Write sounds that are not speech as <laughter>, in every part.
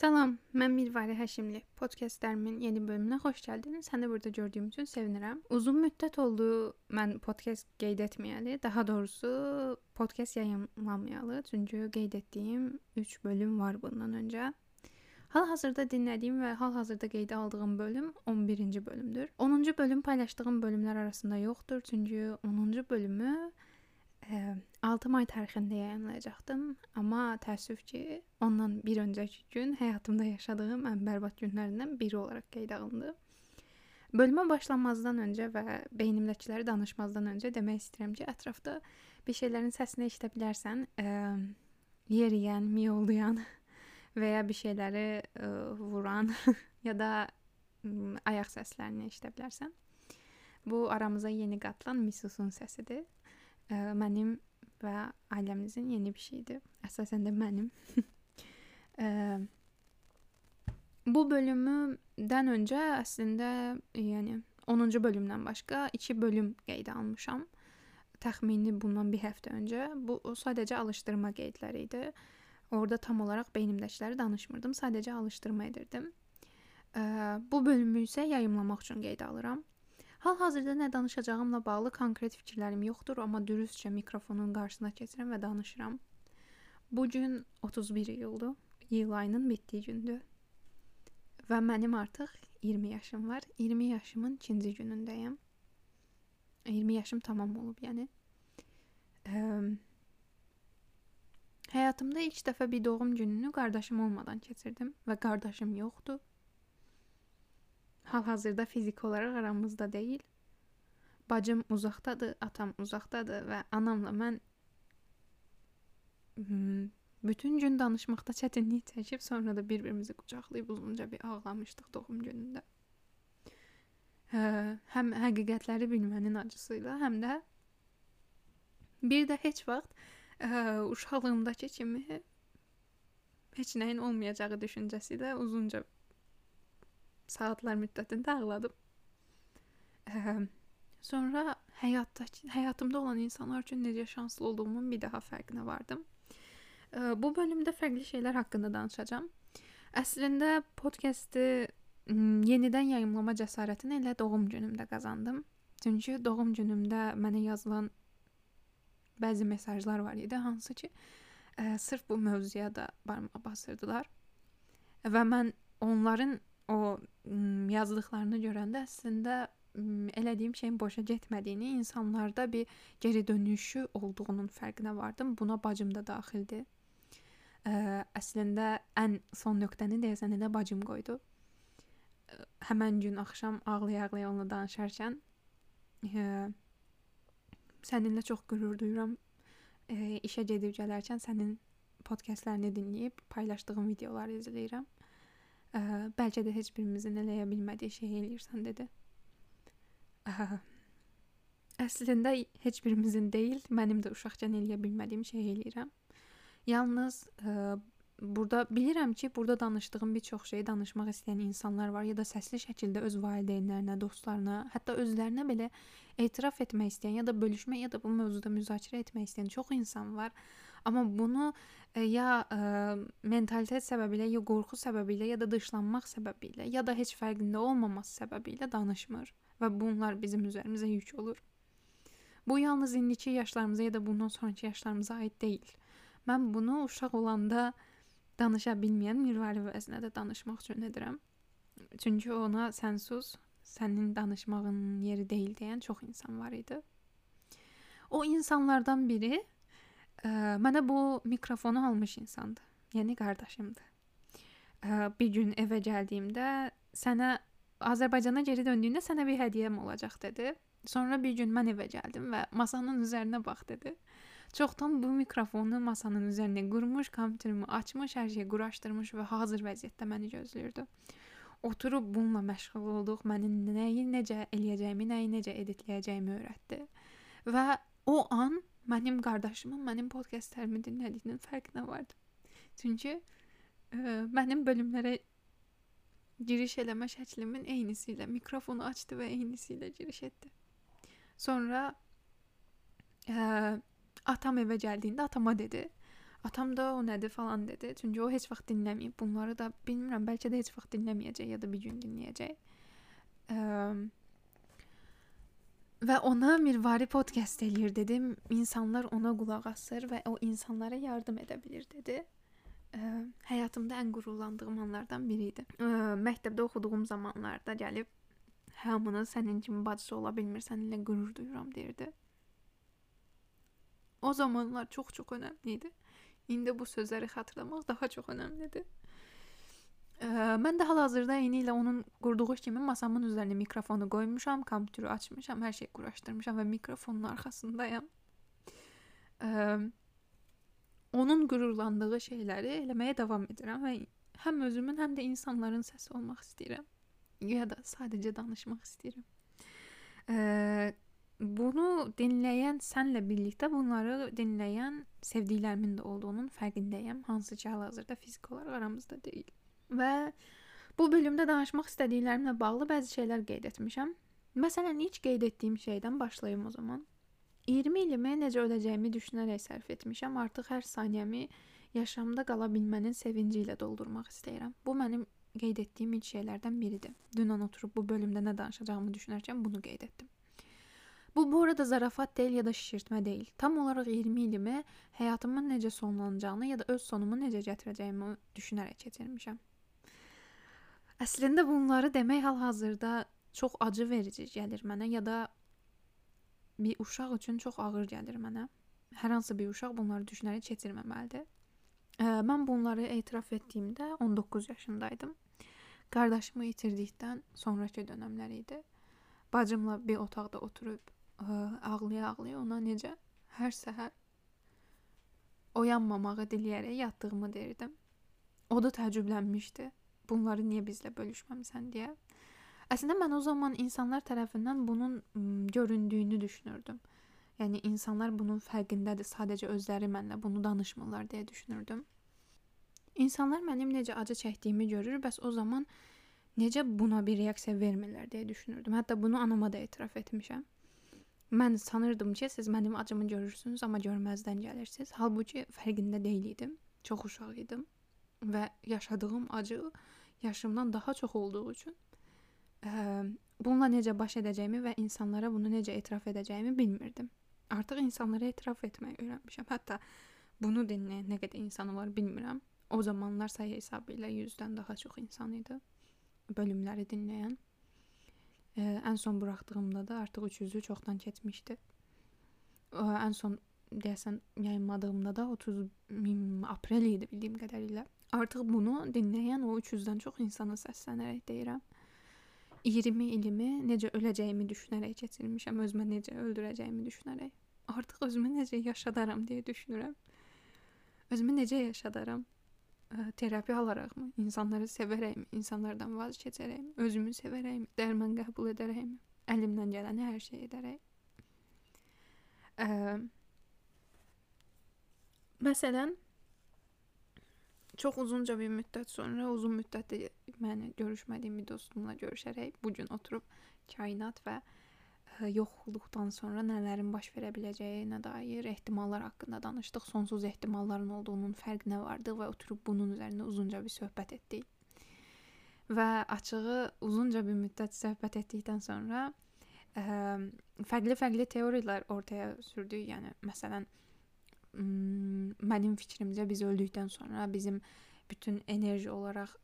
Salam, mən Mirvari Həşimli. Podkastlərimin yeni bölümünə xoş gəldiniz. Səni burada gördüyüm üçün sevinirəm. Uzun müddət oldu mən podkast qeyd etməyəli, daha doğrusu podkast yayımlamayalı, çünki qeyd etdiyim 3 bölüm var bundan öncə. Hal-hazırda dinlədiyim və hal-hazırda qeydə aldığım bölüm 11-ci bölümdür. 10-cu bölüm paylaşdığım bölümlər arasında yoxdur, çünki 10-cu bölümü 6 may tarixində yayımlayacaqdım, amma təəssüf ki, ondan bir öncəki gün həyatımda yaşadığım ən bərbad günlərindən biri olaraq qeydə alındı. Bölümə başlamazdan öncə və beynimdəkiləri danışmazdan öncə demək istəyirəm ki, ətrafda bir şeylərin səsini eşidə bilərsən, ə, yeriyən, miyoldayan <laughs> və ya bir şeyləri ə, vuran <laughs> ya da ə, ayaq səslərini eşidə bilərsən. Bu aramıza yeni qatılan Misusun səsidir mənim və ailəmizin yeni bir şeydir. Əsasən də mənim. <laughs> bu bölümüdən öncə əslində yəni 10-cu bölümdən başqa 2 bölüm qeydə almışam. Təxmini bundan bir həftə öncə. Bu sadəcə alışdırma qeydləri idi. Orda tam olaraq beynimdəkiləri danışmırdım, sadəcə alışdırma edirdim. Bu bölümü isə yayımlamaq üçün qeydə alıram. Hal-hazırda nə danışacağımla bağlı konkret fikirlərim yoxdur, amma dürüstcə mikrofonun qarşısına keçirəm və danışıram. Bu gün 31 iyuldur. İyul ayının bitdiyi gündür. Və mənim artıq 20 yaşım var. 20 yaşımın 2-ci günündəyəm. 20 yaşım tamam olub, yəni. Ə, həyatımda ilk dəfə bir doğum gününü qardaşım olmadan keçirdim və qardaşım yoxdur. Hal-hazırda fiziki olaraq aramızda deyil. Bacım uzaqdadır, atam uzaqdadır və anamla mən hmm, bütün gün danışmaqda çətinlik çəkib sonra da bir-birimizi qucaqlayıb uzunca bir ağlamışdıq doğum günündə. Hə, həm həqiqətləri bilmənin acısı ilə, həm də bir də heç vaxt ə, uşaqlığımdakı kimi heç nəyin olmayacağı düşüncəsi ilə uzunca saatlar müddətində ağladım. Ə, sonra həyatda həyatımda olan insanlar üçün necə şanslı olduğumun bir daha fərqinə vardım. Ə, bu bölümdə fərqli şeylər haqqında danışacağam. Əslində podkastı yenidən yayımlama cəsarətini elə doğum günümdə qazandım. Çünki doğum günümdə mənə yazılan bəzi mesajlar var idi, hansı ki, ə, sırf bu mövzuya da barmağa basırdılar. Və mən onların o yazdıqlarını görəndə əslində elədiyim şeyin boşa getmədiyini, insanlarda bir geri dönüşü olduğunun fərqinə vardım. Buna bacım da daxildir. Ə, əslində ən son nöqtəni deyəsən elə bacım qoydu. Ə, həmin gün axşam ağlaya-ağlaya onunla danışarkən ə, səninlə çox qürur duyuram. Ə, işə gedib gələrkən sənin podkastlərini dinləyib paylaşdığın videoları izləyirəm. Ə, bəlkə də heç birimizin eləyə bilmədiyi şeyi eləyirsən dedi. Ə, əslində heç birimizin deyil, mənim də uşaqkən eləyə bilmədiyim şeyi eləyirəm. Yalnız ə, burada bilirəm ki, burada danışdığım bir çox şeyi danışmaq istəyən insanlar var ya da səsli şəkildə öz valideynlərinə, dostlarına, hətta özlərinə belə etiraf etmək istəyən ya da bölüşmək ya da bu mövzuda müzakirə etmək istəyən çox insan var. Amma bunu e, ya ə, e, mentalitet səbəbilə, ya qorxu səbəbilə, ya da dışlanmaq səbəbilə, ya da heç fərqində olmaması səbəbilə danışmır və bunlar bizim üzərimizə yük olur. Bu yalnız indiki yaşlarımıza ya da bundan sonraki yaşlarımıza aid deyil. Mən bunu uşaq olanda danışa bilməyən Mirvari vəzinə də danışmaq üçün edirəm. Çünki ona sən sus, sənin danışmağın yeri deyil deyən çox insan var idi. O insanlardan biri mənə bu mikrofonu almış insandır. Yəni qardaşımdır. Ə, bir gün evə gəldiyimdə sənə Azərbaycana geri döndüyündə sənə bir hədiyyəm olacaq dedi. Sonra bir gün mən evə gəldim və masanın üzərinə bax dedi. Çoxdan bu mikrofonu masanın üzərinə qurmuş, kompüterimi açmış, hər şeyi quraşdırmış və hazır vəziyyətdə məni gözləyirdi. Oturub bununla məşğul olduq. Məni nəyi necə eləyəcəyimi, nəyi necə editləyəcəyimi öyrətdi. Və o an mənim qardaşımın mənim podkastlərimi dinlədiyinin fərqinə vardım. Çünki ə, e, mənim bölümlərə giriş eləmə şəklimin eynisi ilə mikrofonu açdı və eynisi ilə giriş etdi. Sonra ə, e, atam evə gəldiyində atama dedi: Atam da o nədir falan dedi. Çünki o heç vaxt dinləməyib. Bunları da bilmirəm, bəlkə də heç vaxt dinləməyəcək ya da bir gün dinləyəcək. Ə, və ona Mirvari podkast eləyir dedim. İnsanlar ona qulaq asır və o insanlara yardım edə bilir dedi. Ə, həyatımda ən qürurlandığım anlardan biri idi. Ə, məktəbdə oxuduğum zamanlarda gəlib hamının sənin kimi bacısı ola bilmir, səninlə qürur duyuram deyirdi. O zamanlar çox-çox önəmli idi. İndi bu sözləri xatırlamaq daha çox önəmlidir. Mən də hal-hazırda eyni ilə onun qurduğu kimi masamın üzərinə mikrofonu qoymuşam, kompüteri açmışam, hər şeyi quraşdırmışam və mikrofonun arxasındayam. Ə, onun qürurlandığı şeyləri eləməyə davam edirəm və həm özümün, həm də insanların səsi olmaq istəyirəm. Ya da sadəcə danışmaq istəyirəm. Ə, bunu dinləyən sənlə birlikdə bunları dinləyən sevdiklərimin də olduğunun fərqindəyəm. Hansı ki, hal-hazırda fiziki olaraq aramızda deyil. Və bu bölümdə danışmaq istədiklərimlə bağlı bəzi şeylər qeyd etmişəm. Məsələn, ilk qeyd etdiyim şeydən başlayım o zaman. 20 ilimi necə öləcəyimi düşünərək sərf etmişəm. Artıq hər saniyəmi yaşamda qala bilmənin sevinci ilə doldurmaq istəyirəm. Bu mənim qeyd etdiyim ilk şeylərdən biridir. Dünən oturub bu bölümdə nə danışacağımı düşünərkən bunu qeyd etdim. Bu bu arada zarafat deyil ya da şişirtmə deyil. Tam olaraq 20 ilimi həyatımın necə sonlanacağını ya da öz sonumu necə gətirəcəyimi düşünərək keçirmişəm. Əslində bunları demək hal-hazırda çox acı verici gəlir mənə ya da bir uşaq üçün çox ağır gəlir mənə. Hər hansı bir uşaq bunları düşünərək keçirməməlidir. Mən bunları etiraf etdiyimdə 19 yaşındaydım. Qardaşımı itirdikdən sonrakı dönəmlər idi. Bacımla bir otaqda oturub ağlaya-ağlaya ona necə hər səhər oyanmamağı diləyərək yatdığımı deyirdim. O da təəccüblənmişdi. Bunları niyə bizlə bölüşməmisən deyə. Əslində mən o zaman insanlar tərəfindən bunun göründüyünü düşünürdüm. Yəni insanlar bunun fərqindədir, sadəcə özləri mənlə bunu danışmırlar deyə düşünürdüm. İnsanlar mənim necə acı çəkdiyimi görür, bəs o zaman necə buna bir reaksiya vermirlər deyə düşünürdüm. Hətta bunu anama da etiraf etmişəm. Mən sanırdım ki, siz mənim acımı görürsünüz, amma görməzdən gəlirsiniz. Halbuki fərqində deyil idim. Çox uşaq idim və yaşadığım acı yaşımdan daha çox olduğu üçün ə, bununla necə baş edəcəyimi və insanlara bunu necə etiraf edəcəyimi bilmirdim. Artıq insanlara etiraf etməyi öyrənmişəm. Hətta bunu dinləyən nə qədər insan var bilmirəm. O zamanlar sayı hesabı ilə 100-dən daha çox insan idi bölümləri dinləyən. Ə, ən son buraxdığımda da artıq 300-ü çoxdan keçmişdi. Ə, ən son deyəsən yayınladığımda da 30 min aprel idi bildiyim qədərilə. Artıq bunu dinləyən o 300-dən çox insana səslənərək deyirəm. 20 ilimi necə öləcəyimi düşünərək keçirmişəm, özümə necə öldürəcəyimi düşünərək. Artıq özümü necə yaşadaram deyə düşünürəm. Özümü necə yaşadaram? terapiya alaraqmı, insanları sevərəkmi, insanlardan vaz keçərəkmi, özümü sevərəkmi, dərman qəbul edərəkmi, əlimdən gələni hər şey edərək. Ə, məsələn, çox uzunca bir müddət sonra, uzun müddətdir məni görüşmədiyim bir dostumla görüşərək bu gün oturub kainat və yoxluqdan sonra nələrin baş verə biləcəyinə dair ehtimallar haqqında danışdıq. Sonsuz ehtimalların olduğunun fərqinə vardıq və oturub bunun üzərində uzunca bir söhbət etdik. Və açığı uzunca bir müddət söhbət etdikdən sonra fərqli-fərqli teoriyalar ortaya sürdük. Yəni məsələn mənim fikrimcə biz öldükdən sonra bizim bütün enerji olaraq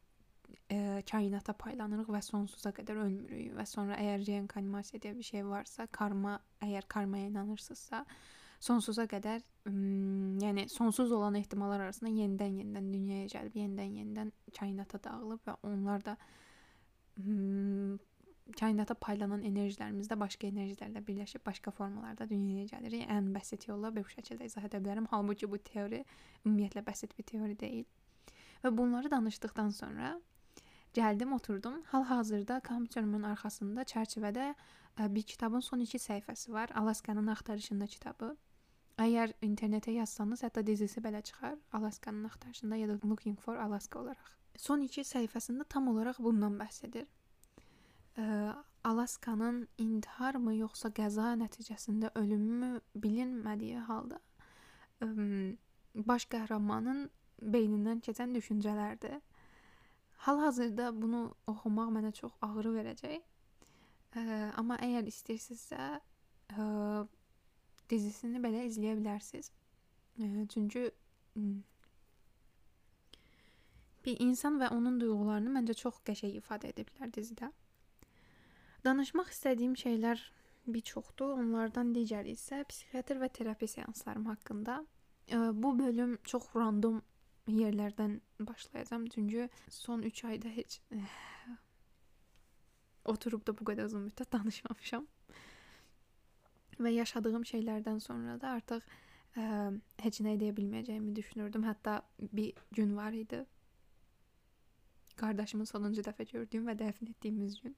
ə, kainata paylanırıq və sonsuza qədər ölmürük. Və sonra əgər reinkarnasiya deyə bir şey varsa, karma, əgər karmaya inanırsınızsa, sonsuza qədər, yəni sonsuz olan ehtimallar arasında yenidən-yenidən dünyaya gəlib, yenidən-yenidən kainata dağılıb və onlar da kainata paylanan enerjilərimiz də başqa enerjilərlə birləşib başqa formalarda dünyaya gəlir. Yəni, ən bəsit yolla bu şəkildə izah edə bilərəm. Halbuki bu teori ümumiyyətlə bəsit bir teori deyil. Və bunları danışdıqdan sonra Gəldim, oturdum. Hal-hazırda kompüterimin arxasında çərçivədə ə, bir kitabın son 2 səhifəsi var. Alaskanın axtarışında kitabı. Əgər internetə yazsanız, hətta dizisi belə çıxar. Alaskanın axtarışında ya da Looking for Alaska olaraq. Son 2 səhifəsində tam olaraq bundan bəhs edir. Ə, Alaskanın intiharmı yoxsa qəza nəticəsində ölümü bilinmədiyi halda ə, baş qəhrəmanın beynindən keçən düşüncələrdir. Hal-hazırda bunu oxumaq mənə çox ağrı verəcək. Ə, amma əgər istəyirsinizsə, ə, dizisini belə izləyə bilərsiniz. Ə, çünki bir insan və onun duyğularını məncə çox qəşəng ifadə ediblər dizidə. Danışmaq istədiyim şeylər bir çoxdur. Onlardan digəri isə psixiatr və terapiya seanslarım haqqında. Bu bölüm çox random yerlərdən başlayacağam. Çünki son 3 ayda heç <sighs> oturub da bu qədər uzun müddət danışmamışam. Və yaşadığım şeylərdən sonra da artıq ə, heç nə edə bilməyəcəyimi düşünürdüm. Hətta bir gün var idi. Qardaşımı sonuncu dəfə gördüyüm və dəfn etdiyimiz gün.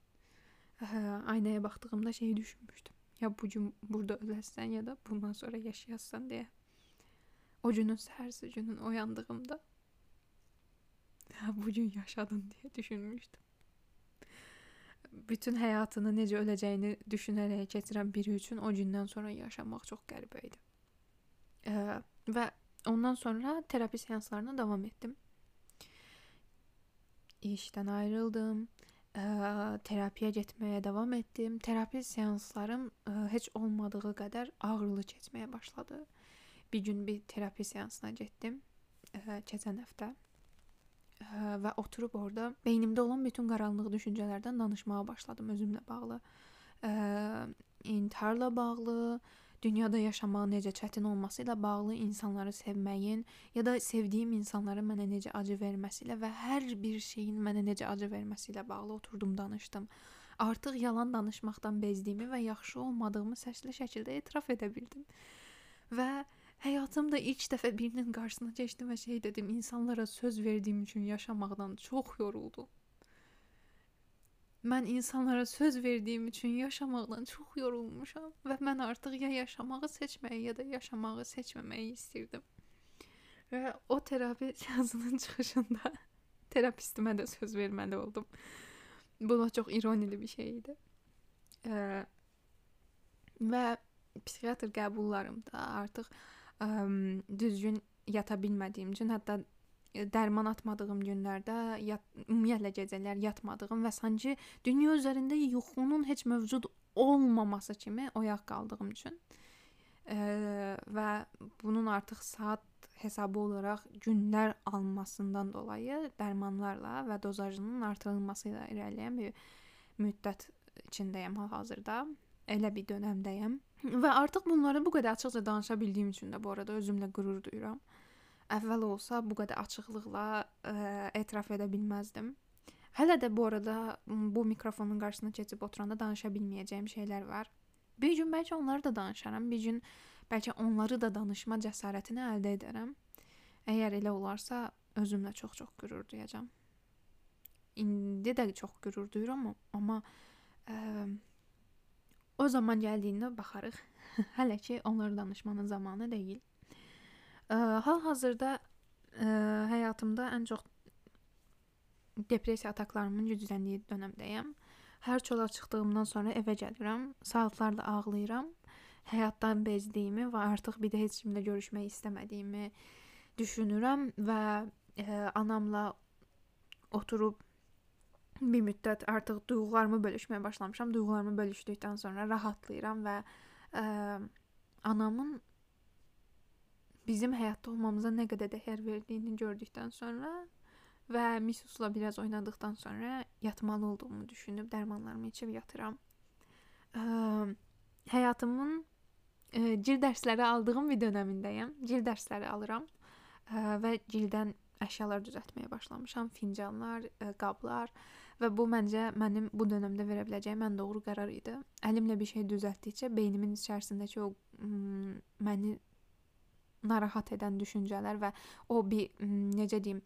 Ə, aynaya baxdığımda şeyi düşünmüşdüm. Ya bu gün burada öləsən ya da bundan sonra yaşayasan deyə. O günün səhərsi günün oyandığımda ya bu gün yaşadın deyə düşünmüşdüm. Bütün həyatını necə öləcəyini düşünərək keçirən biri üçün o gündən sonra yaşamaq çox qəribə idi. Ə, və ondan sonra terapi seanslarına davam etdim işdən ayrıldım. Ə, terapiyə getməyə davam etdim. Terapi seanslarım ə, heç olmadığı qədər ağrılı keçməyə başladı. Bir gün bir terapi seansına getdim. Ə, keçən həftə ə, və oturub orada beynimdə olan bütün qaranlıq düşüncələrdən danışmağa başladım özümlə bağlı. Ə, intiharla bağlı, dünyada yaşamağın necə çətin olması ilə bağlı insanları sevməyin ya da sevdiyim insanların mənə necə acı verməsi ilə və hər bir şeyin mənə necə acı verməsi ilə bağlı oturdum, danışdım. Artıq yalan danışmaqdan bezdiyimi və yaxşı olmadığımı səsli şəkildə etiraf edə bildim. Və həyatımda ilk dəfə birinin qarşısına keçdim və şey dedim, insanlara söz verdiyim üçün yaşamaqdan çox yoruldum. Mən insanlara söz verdiyim üçün yaşamaqdan çox yorulmuşam və mən artıq ya yaşamağı seçməyi ya da yaşamağı seçməməyi istirdim. Və o terapi <laughs> seansının çıxışında terapistimə də söz verməli oldum. Bu da çox ironili bir şey idi. Ə, və psixiatr qəbullarımda artıq ə, düzgün yata bilmədiyim üçün, hətta dərman atmadığım günlərdə yat, ümumiyyətlə gecələr yatmadığım və sanki dünya üzərində yuxunun heç mövcud olmaması kimi oyaq qaldığım üçün e, və bunun artıq saat hesabı olaraq günlər almasından dolayı dərmanlarla və dozajının artırılması ilə irəliləyən bir müddət içindəyəm hal-hazırda. Elə bir dövrəmdəyəm və artıq bunları bu qədər açıqca danışa bildiyim üçün də bu arada özümlə qürur duyuram əvvəl olsa bu qədər açıqlıqla ə, etiraf edə bilməzdim. Hələ də bu arada bu mikrofonun qarşısına keçib oturanda danışa bilməyəcəyim şeylər var. Bir gün bəlkə onları da danışaram, bir gün bəlkə onları da danışma cəsarətini əldə edərəm. Əgər elə olarsa, özümlə çox-çox qürur duyacağam. İndi də çox qürur duyuram, amma ə, o zaman gəldiyində baxarıq. <laughs> Hələ ki onları danışmanın zamanı deyil. Hal-hazırda həyatımda ən çox depressiya ataklarımın gücləndiyi dönəmdəyəm. Hər çölə çıxdığımdan sonra evə gəlirəm, saatlarla ağlayıram. Həyatdan bezdiyimi və artıq bir də heç kimlə görüşmək istəmədiyimi düşünürəm və ə, anamla oturub bir müddət artıq duyğularımı bölüşməyə başlamışam. Duyğularımı bölüşdükdən sonra rahatlayıram və ə, anamın bizim həyatda olmamıza nə qədər dəyər verdiyini gördükdən sonra və Misusla biraz oynadıqdan sonra yatmalı olduğumu düşünüb dərmanlarımı içib yatıram. Ə, həyatımın ə, gil dərsləri aldığım bir dövrəmindəyəm. Gil dərsləri alıram ə, və gildən əşyalar düzəltməyə başlamışam. Fincanlar, ə, qablar və bu məncə mənim bu dövrdə verə biləcəyim ən doğru qərar idi. Əlimlə bir şey düzəltdikcə beynimin içərisindəki o məni narahat edən düşüncələr və o bir necə deyim,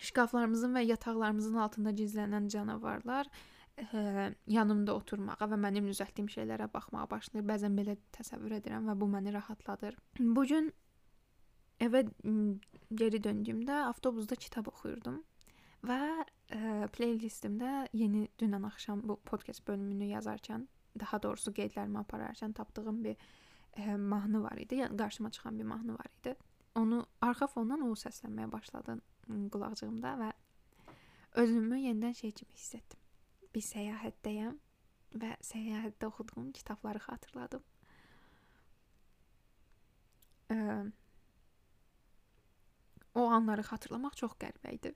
şkaflarımızın və yataqlarımızın altında gizlənən canavarlar ə, yanımda oturmağa və mənim düzəltdiyim şeylərə baxmağa başlayır. Bəzən belə təsəvvür edirəm və bu məni rahatladır. Bu gün evə geri döndüyümdə avtobusda kitab oxuyurdum və ə, playlistimdə yeni dünən axşam bu podkast bölümünü yazarkən, daha doğrusu qeydlərimi apararkən tapdığım bir ə, mahnı var idi. Yəni qarşıma çıxan bir mahnı var idi. onu arxa fondan o səslənməyə başladı qulaqcığımda və özümü yenidən şey kimi hiss etdim. Bir səyahətdəyəm və səyahətdə oxuduğum kitabları xatırladım. Ə, o anları xatırlamaq çox qəribə idi.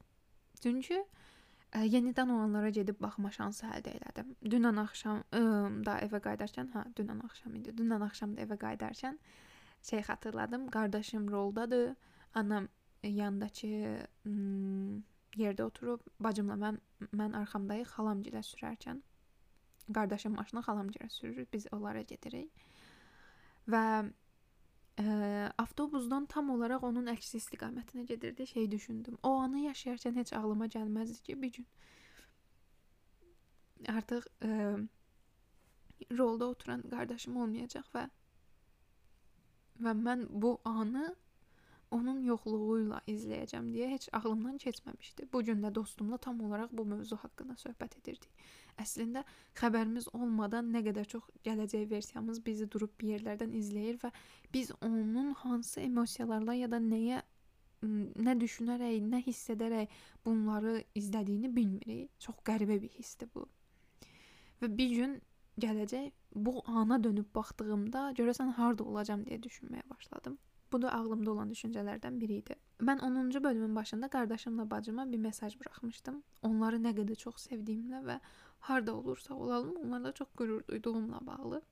Çünki yenidən o anlara gedib baxma şansı əldə elədim. Dünən axşam ə, da evə qayıdarkən, hə, dünən axşam idi. Dünən axşam da evə qayıdarkən şey xatırladım. Qardaşım roldadır. Anam yandakı yerdə oturub, bacımla mən mən arxamdayıq, xalam gilə sürərkən. Qardaşım maşını xalam gilə sürür, biz onlara gedirik. Və ə, avtobusdan tam olaraq onun əksi istiqamətinə gedirdi. Şey düşündüm. O anı yaşayarkən heç ağlıma gəlməzdi ki, bir gün artıq ə, rolda oturan qardaşım olmayacaq və və mən bu anı onun yoxluğuyla izləyəcəm deyə heç ağlımdan keçməmişdi. Bu gün də dostumla tam olaraq bu mövzu haqqında söhbət edirdik. Əslində xəbərimiz olmadan nə qədər çox gələcək versiyamız bizi durub bir yerlərdən izləyir və biz onun hansı emosiyalarla ya da nəyə nə düşünərək, nə hiss edərək bunları izlədiyini bilmirik. Çox qəribə bir hissdir bu. Və bir gün gələcək bu ana dönüb baxdığımda görəsən harda olacam deyə düşünməyə başladım. Bu da ağlımda olan düşüncələrdən biri idi. Mən 10-cu bölümün başında qardaşımla bacıma bir mesaj buraxmışdım. Onları nə qədər çox sevdiyimlə və harda olursa olalım, onlarla çox qürur duyduğumla bağlı.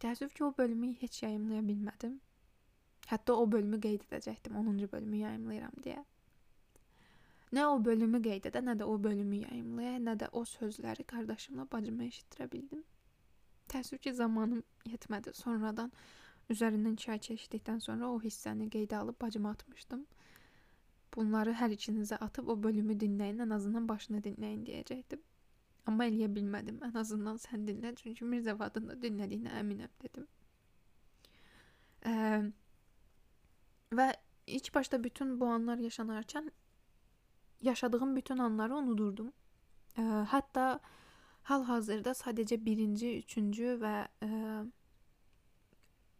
Təəssüf ki, o bölümü heç yayımlaya bilmədim. Hətta o bölümü qeyd edəcəkdim, 10-cu bölümü yayımlayıram deyə. Nə o bölümü qeyd edə, nə də o bölümü yayımlaya, nə də o sözləri qardaşımla bacıma eşitdirə bildim. Təəssüf ki, zamanım yetmədi. Sonradan Üzərindən 2 ay keçdikdən sonra o hissəni qeydə alıb bacıma atmışdım. Bunları hər ikinizə atıb o bölümü dinləyin, ən azından başını dinləyin deyəcəkdim. Amma eləyə bilmədim. Ən azından sən dinlə, çünki Mirzəvadın da dinlədiyinə əminəm dedim. Ə, və ilk başda bütün bu anlar yaşanarkən yaşadığım bütün anları unudurdum. Ə, hətta hal-hazırda sadəcə 1-ci, 3-cü və ə,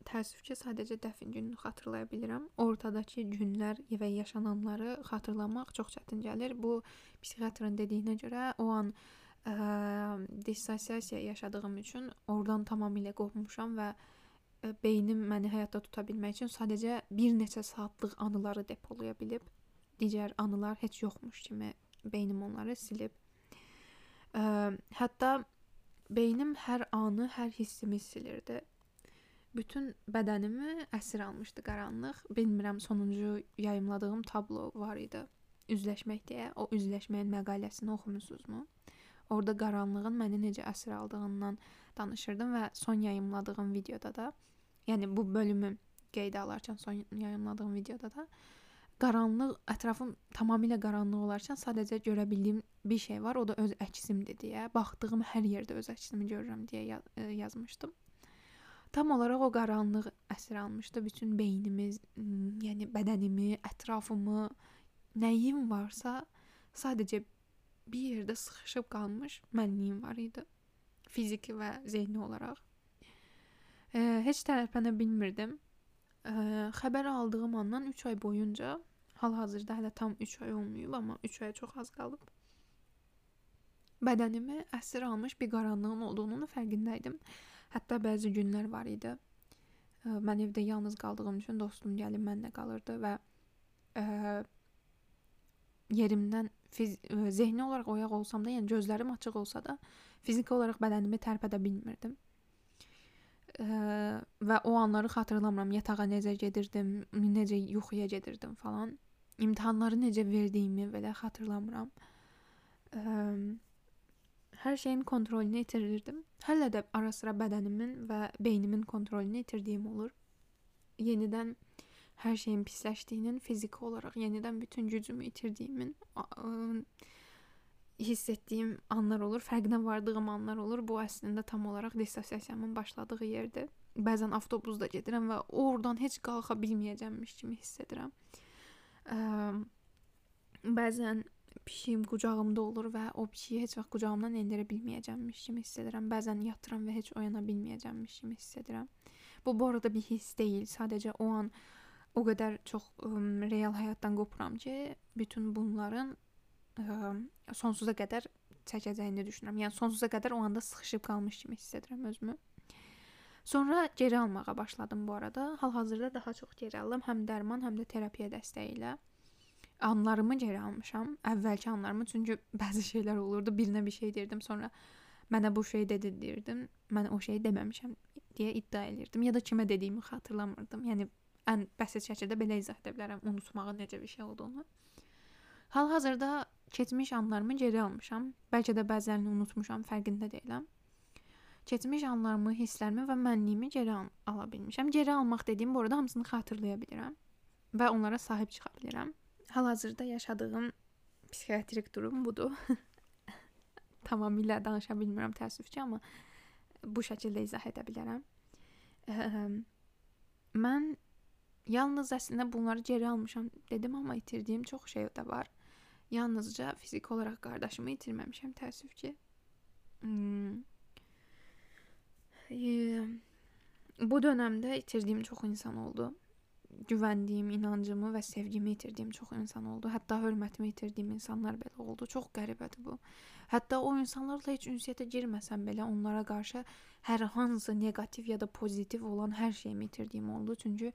Təəssüf ki, sadəcə dəfn gününü xatırlaya bilirəm. Ortadakı günlər və yaşananları xatırlamaq çox çətin gəlir. Bu psixiatrın dediyinə görə o an ə, dissosiasiya yaşadığım üçün oradan tamamilə qopmuşam və ə, beynim məni həyatda tuta bilmək üçün sadəcə bir neçə saatlıq anıları depolaya bilib. Digər anılar heç yoxmuş kimi beynim onları silib. Ə, hətta beynim hər anı, hər hissimi silirdi bütün bədənimi əsir almışdı qaranlıq. Bilmirəm sonuncu yayımladığım tablo var idi. Üzləşmək deyə. O üzləşməyin məqaləsini oxumusunuzmu? Orada qaranlığın məni necə əsir aldığından danışırdım və son yayımladığım videoda da, yəni bu bölümü qeydə alarkən son yayımladığım videoda da qaranlıq, ətrafım tamamilə qaranlıq olarkən sadəcə görə bildiyim bir şey var, o da öz əksimdir deyə, baxdığım hər yerdə öz əksimi görürəm deyə yazmışdım. Tam olaraq o qaranlıq əsir almışdı bütün beynimiz, yəni bədənimi, ətrafımı, nəyim varsa sadəcə bir yerdə sıxışıb qalmış mənliyim var idi. Fiziki və zehni olaraq. E, heç tərpənə bilmirdim. E, xəbər aldığım andan 3 ay boyunca hal-hazırda hələ tam 3 ay olmayıb, amma 3 aya çox az qalıb. Bədənimi əsir almış bir qaranlığın olduğunun fərqindəydim. Hətta bəzi günlər var idi. Mən evdə yalnız qaldığım üçün dostum gəlib mənlə qalırdı və ə, yerimdən fiz zehni olaraq oyaq olsam da, yəni gözlərim açıq olsa da, fiziki olaraq bədənimi tərpədə bilmirdim. Ə, və o anları xatırlamıram. Yatağa necə gedirdim, necə yuxuya gedirdim falan. İmtahanları necə verdiyimi belə xatırlamıram. Ə, hər şeyin kontrolünü itirirdim. Hələ də ara-sıra bədənimin və beynimin kontrolünü itirdiyim olur. Yenidən hər şeyin pisləşdiyinin, fiziki olaraq yenidən bütün gücümü itirdiyimin hiss etdiyim anlar olur, fərqinə vardığım anlar olur. Bu əslində tam olaraq dissosiasiyamın başladığı yerdir. Bəzən avtobusda gedirəm və oradan heç qalxa bilməyəcəmmiş kimi hiss edirəm. Ə, bəzən pişiyim qucağımda olur və o pişiyi heç vaxt qucağımdan endirə bilməyəcəmmiş kimi hiss edirəm. Bəzən yatıram və heç oyana bilməyəcəmmiş kimi hiss edirəm. Bu bu arada bir hiss deyil, sadəcə o an o qədər çox ə, real həyatdan qopuram ki, bütün bunların ə, sonsuza qədər çəkəcəyini düşünürəm. Yəni sonsuza qədər o anda sıxışıb qalmış kimi hiss edirəm özümü. Sonra geri almağa başladım bu arada. Hal-hazırda daha çox geri alıram, həm dərman, həm də terapiya dəstəyi ilə. Anlarımı geri almışam. Əvvəlki anlarımı, çünki <laughs> bəzi şeylər olurdu. Birinə bir şey deyirdim, sonra mənə bu şey dedi deyirdim. Mən o şeyi deməmişəm deyə iddia edirdim ya da kimə dediyimi xatırlamırdım. Yəni ən bəsit şəkildə belə izah edə bilərəm unutmağın necə bir şey olduğunu. Hal-hazırda keçmiş anlarımı geri almışam. Bəlkə də bəzilərini unutmuşam, fərqində deyiləm. Keçmiş anlarımı, hisslərimi və mənliyimi geri al ala bilmişəm. Geri almaq dediyim bu arada hamısını xatırlaya bilirəm və onlara sahib çıxa bilirəm. Hal-hazırda yaşadığım psixiatrik durum budur. <laughs> Tamamilə danışa bilmirəm təəssüf ki, amma bu şəkildə izah edə bilərəm. Mən yalnız əslində bunları geri almışam dedim, amma itirdiyim çox şey də var. Yalnızca fiziki olaraq qardaşımı itirməmişəm təəssüf ki. Hmm. E, bu dövrdə itirdiyim çox insan oldu. Güvəndiyim, inancımı və sevgimi itirdiyim çox insan oldu. Hətta hörmətimi itirdiyim insanlar belə oldu. Çox qəribədir bu. Hətta o insanlarla heç ünsiyyətə girməsəm belə onlara qarşı hər hansı neqativ ya da pozitiv olan hər şeyimi itirdiyim oldu. Çünki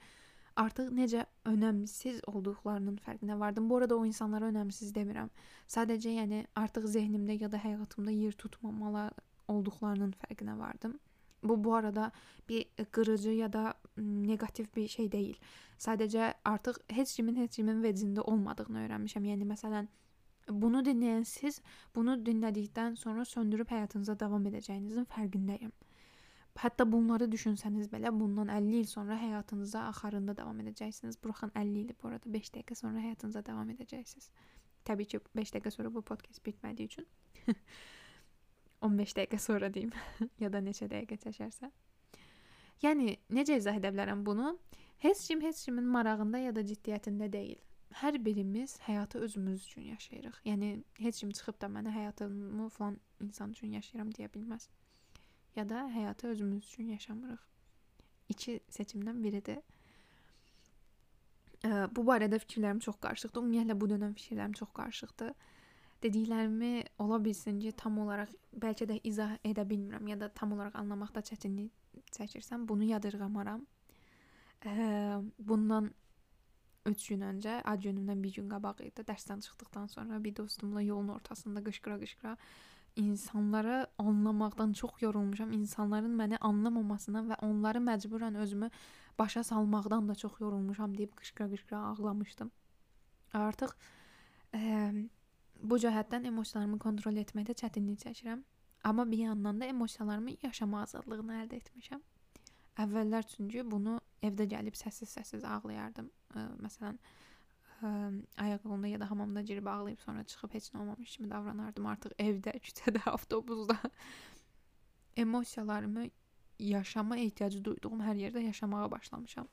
artıq necə önəmsiz olduqlarının fərqinə vardım. Bu arada o insanlara önəmsiz demirəm. Sadəcə yəni artıq zehnimdə ya da həyatımda yer tutmamalı olduqlarının fərqinə vardım. Bu bu arada bir qırıcı ya da neqativ bir şey deyil. Sadəcə artıq heç kimin heç kimin vecində olmadığını öyrənmişəm. Yəni məsələn bunu dinləyən siz bunu dinlədikdən sonra söndürüb həyatınıza davam edəcəyinizin fərqindəyəm. Hətta bunları düşünsəniz belə bundan 50 il sonra həyatınıza axarında davam edəcəksiniz. Buraxın 50 ili bu arada 5 dəqiqə sonra həyatınıza davam edəcəksiniz. Təbii ki, 5 dəqiqə sonra bu podkast bitmədiyi üçün <laughs> 15 dəqiqə sonra deyim <laughs> ya da neçə dəqiqə çəkərsə. Yəni necə izah edə bilərəm bunu? Heç kim heç kimin marağında ya da ciddiyyətində deyil. Hər birimiz həyatı özümüz üçün yaşayırıq. Yəni heç kim çıxıb da mənə həyatımı falan insan üçün yaşayıram deyə bilməz ya da həyatı özümüz üçün yaşamırıq. İki seçimdən biridir. Bu barədə fikirlərim çox qarışıqdır. Ümumiyyətlə bu dönəm fikirlərim çox qarışıqdır. Dediklərimi ola bilsin ki, tam olaraq bəlkə də izah edə bilmirəm ya da tam olaraq anlamaqda çətinlik çəkirsəm, bunu yadırğamaram. Bundan 3 gün öncə, ad günümdən bir gün qabaq idi. Dərsdən çıxdıqdan sonra bir dostumla yolun ortasında qışqıra-qışqıra insanları anlamaqdan çox yorulmuşam. İnsanların məni anlamamasından və onları məcburən özümü başa salmaqdan da çox yorulmuşam deyib qışqıra-qışqıra ağlamışdım. Artıq ə, bu cəhətdən emosiyalarımı kontrol etməkdə çətinlik çəkirəm. Amma bir yandan da emosiyalarımı yaşama azadlığını əldə etmişəm. Əvvəllər çünki bunu evdə gəlib səssiz-səssiz ağlayardım. Ə, məsələn, ayaqyolunda ya da hamamda girib ağlayıb sonra çıxıb heç nə olmamış kimi davranardım. Artıq evdə, küçədə, <laughs> avtobusda emosiyalarımı yaşama ehtiyacı duyduğum hər yerdə yaşamağa başlamışam.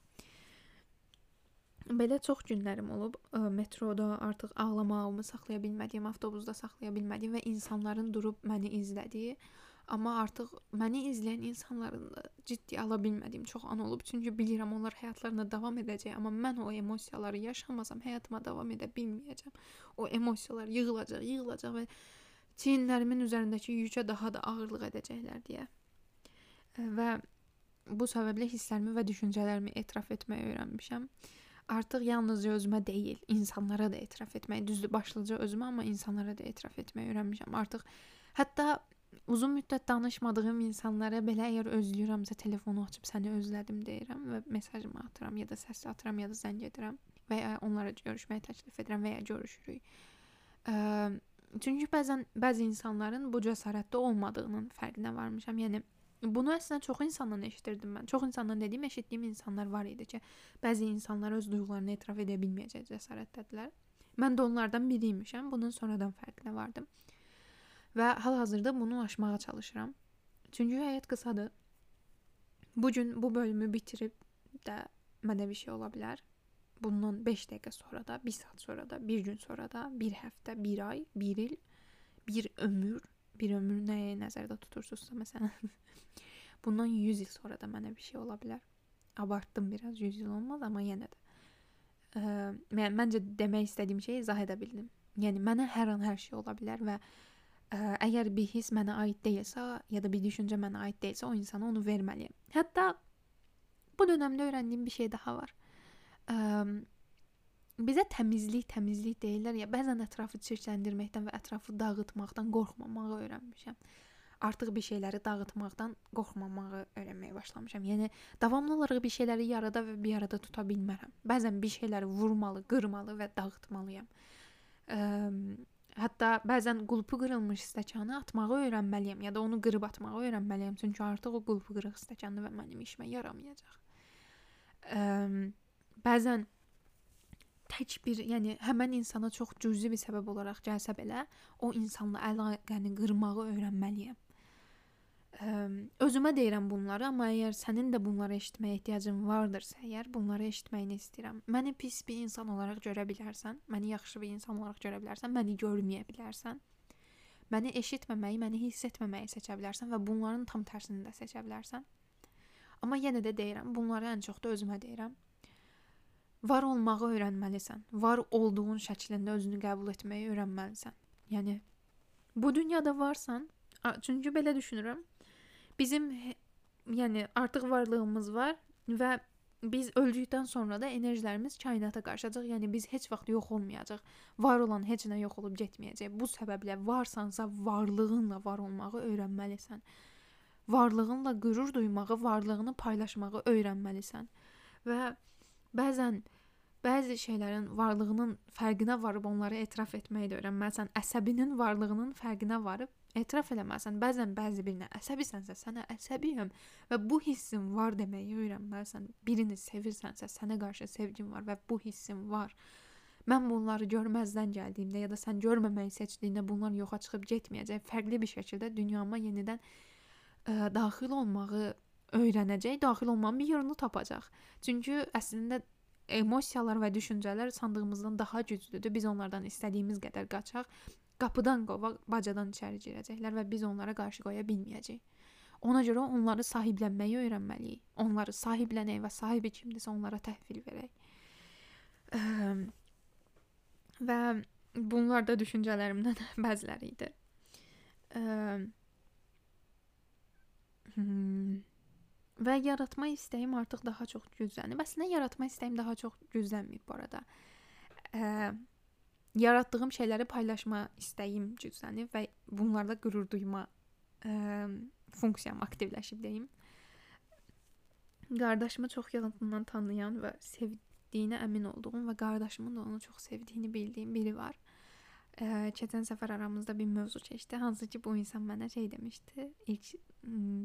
Belə çox günlərim olub. Metroda artıq ağlamağımı saxlaya bilmədiyim, avtobusda saxlaya bilmədiyim və insanların durub məni izlədiyi Amma artıq məni izləyən insanların da ciddi ala bilmədiyim çox an olub. Çünki bilirəm onlar həyatlarına davam edəcək, amma mən o emosiyaları yaşamasam həyatıma davam edə bilməyəcəm. O emosiyalar yığılacaq, yığılacaq və çiyinlərimin üzərindəki yükə daha da ağırlıq edəcəklər deyə. Və bu səbəblə hisslərimi və düşüncələrimi etiraf etməyi öyrənmişəm. Artıq yalnızca özümə deyil, insanlara da etiraf etməyi, düzdür, başlıca özümə, amma insanlara da etiraf etməyi öyrənmişəm. Artıq hətta uzun müddət danışmadığım insanlara belə əgər özləyirəmsə telefonu açıb səni özlədim deyirəm və mesajımı atıram ya da səs atıram ya da zəng edirəm və ya onlara görüşməyə təklif edirəm və ya görüşürük. Çünki bəzən bəzi insanların bu cəsarətdə olmadığının fərqinə varmışam. Yəni bunu əslində çox insandan eşidirdim mən. Çox insandan dediyim, eşitdiyim insanlar var idi ki, bəzi insanlar öz duyğularını etiraf edə bilməyəcək cəsarətdədirlər. Mən də onlardan biriymişəm. Bunun sonradan fərqinə vardım. Və hal-hazırda bunu aşmağa çalışıram. Çünki həyat qısadır. Bu gün bu bölümü bitirib də mənə bir şey ola bilər. Bundan 5 dəqiqə sonra da, 1 saat sonra da, 1 gün sonra da, 1 həftə, 1 ay, 1 il, 1 ömür, bir ömür nəyə nəzərdə tutursunuzsa məsələn <laughs> bundan 100 il sonra da mənə bir şey ola bilər. Abartdım biraz 100 il olmaz amma yenə də. Ə, mən məncə demək istədiyim şeyi izah edə bildim. Yəni mənə hər an hər şey ola bilər və ə, əgər bir his mənə aid deyilsə, ya da bir düşüncə mənə aid deyilsə, o insana onu verməliyəm. Hətta bu dövrdə öyrəndiyim bir şey daha var. Ə, bizə təmizlik, təmizlik deyirlər ya, bəzən ətrafı çirkləndirməkdən və ətrafı dağıtmaqdan qorxmamağı öyrənmişəm artıq bir şeyləri dağıtmaqdan qorxmamağı öyrənməyə başlamışam. Yəni davamlı olaraq bir şeyləri yarada və bir arada tuta bilmərəm. Bəzən bir şeyləri vurmalı, qırmalı və dağıtmalıyam. Ə, hətta bəzən qulpu qırılmış stəkanı atmağı öyrənməliyəm ya da onu qırıb atmağı öyrənməliyəm, çünki artıq o qulpu qırıq stəkanı və mənim işimə yaramayacaq. Ə, bəzən tək bir, yəni həmin insana çox cüzi bir səbəb olaraq gəlsə belə, o insanla əlaqəni qırmağı öyrənməliyəm. Özümə deyirəm bunları, amma əgər sənin də bunları eşitməyə ehtiyacın vardırsa, əgər bunları eşitməyini istəyirəm. Məni pis bir insan olaraq görə bilərsən, məni yaxşı bir insan olaraq görə bilərsən, məni görməyə bilərsən. Məni eşitməməyi, məni hiss etməməyi seçə bilərsən və bunların tam tərsini də seçə bilərsən. Amma yenə də deyirəm, bunları ən çox da özümə deyirəm. Var olmağı öyrənməlisən. Var olduğun şəklində özünü qəbul etməyi öyrənməlisən. Yəni bu dünyada varsan, çünki belə düşünürəm bizim yəni artıq varlığımız var və biz öldükdən sonra da enerjilərimiz kainata qarışacaq. Yəni biz heç vaxt yox olmayacaq. Var olan heç nə yox olub getməyəcək. Bu səbəblə varsansa varlığınla var olmağı öyrənməlisən. Varlığınla qürur duymağı, varlığını paylaşmağı öyrənməlisən. Və bəzən bəzi şeylərin varlığının fərqinə varıb onları etiraf etməyi də öyrənməlisən. Əsəbinin varlığının fərqinə varıb etiraf eləməlisən. Bəzən bəzi birinə əsəbisənsə, sənə əsəbiyəm və bu hissin var deməyi öyrənməlisən. Birini sevirsənsə, sənə qarşı sevgin var və bu hissin var. Mən bunları görməzdən gəldiyimdə ya da sən görməməyi seçdiyində bunlar yoxa çıxıb getməyəcək. Fərqli bir şəkildə dünyama yenidən ə, daxil olmağı öyrənəcək, daxil olmanın bir yolunu tapacaq. Çünki əslində emosiyalar və düşüncələr sandığımızdan daha güclüdür. Biz onlardan istədiyimiz qədər qaçaq qapıdan qovaq, bacadan içəri girəcəklər və biz onlara qarşı qoya bilməyəcəyik. Ona görə onları sahiblənməyi öyrənməliyik. Onları sahiblənək və sahibi kimdirsə onlara təhvil verək. Ə, və bunlar da düşüncələrimdən <laughs> bəziləri idi. Ə, hmm, və yaratma istəyim artıq daha çox güclənib. Əslində yaratma istəyim daha çox güclənməyib bu arada. Ə, yaratdığım şeyləri paylaşma istəyim güclənib və bunlarla qürur duyma ə, funksiyam aktivləşib deyim. Qardaşımı çox yaxından tanıyan və sevdiyinə əmin olduğum və qardaşımın da onu çox sevdiyini bildiyim biri var. Ə, keçən səfər aramızda bir mövzu keçdi, hansı ki bu insan mənə şey demişdi. İlk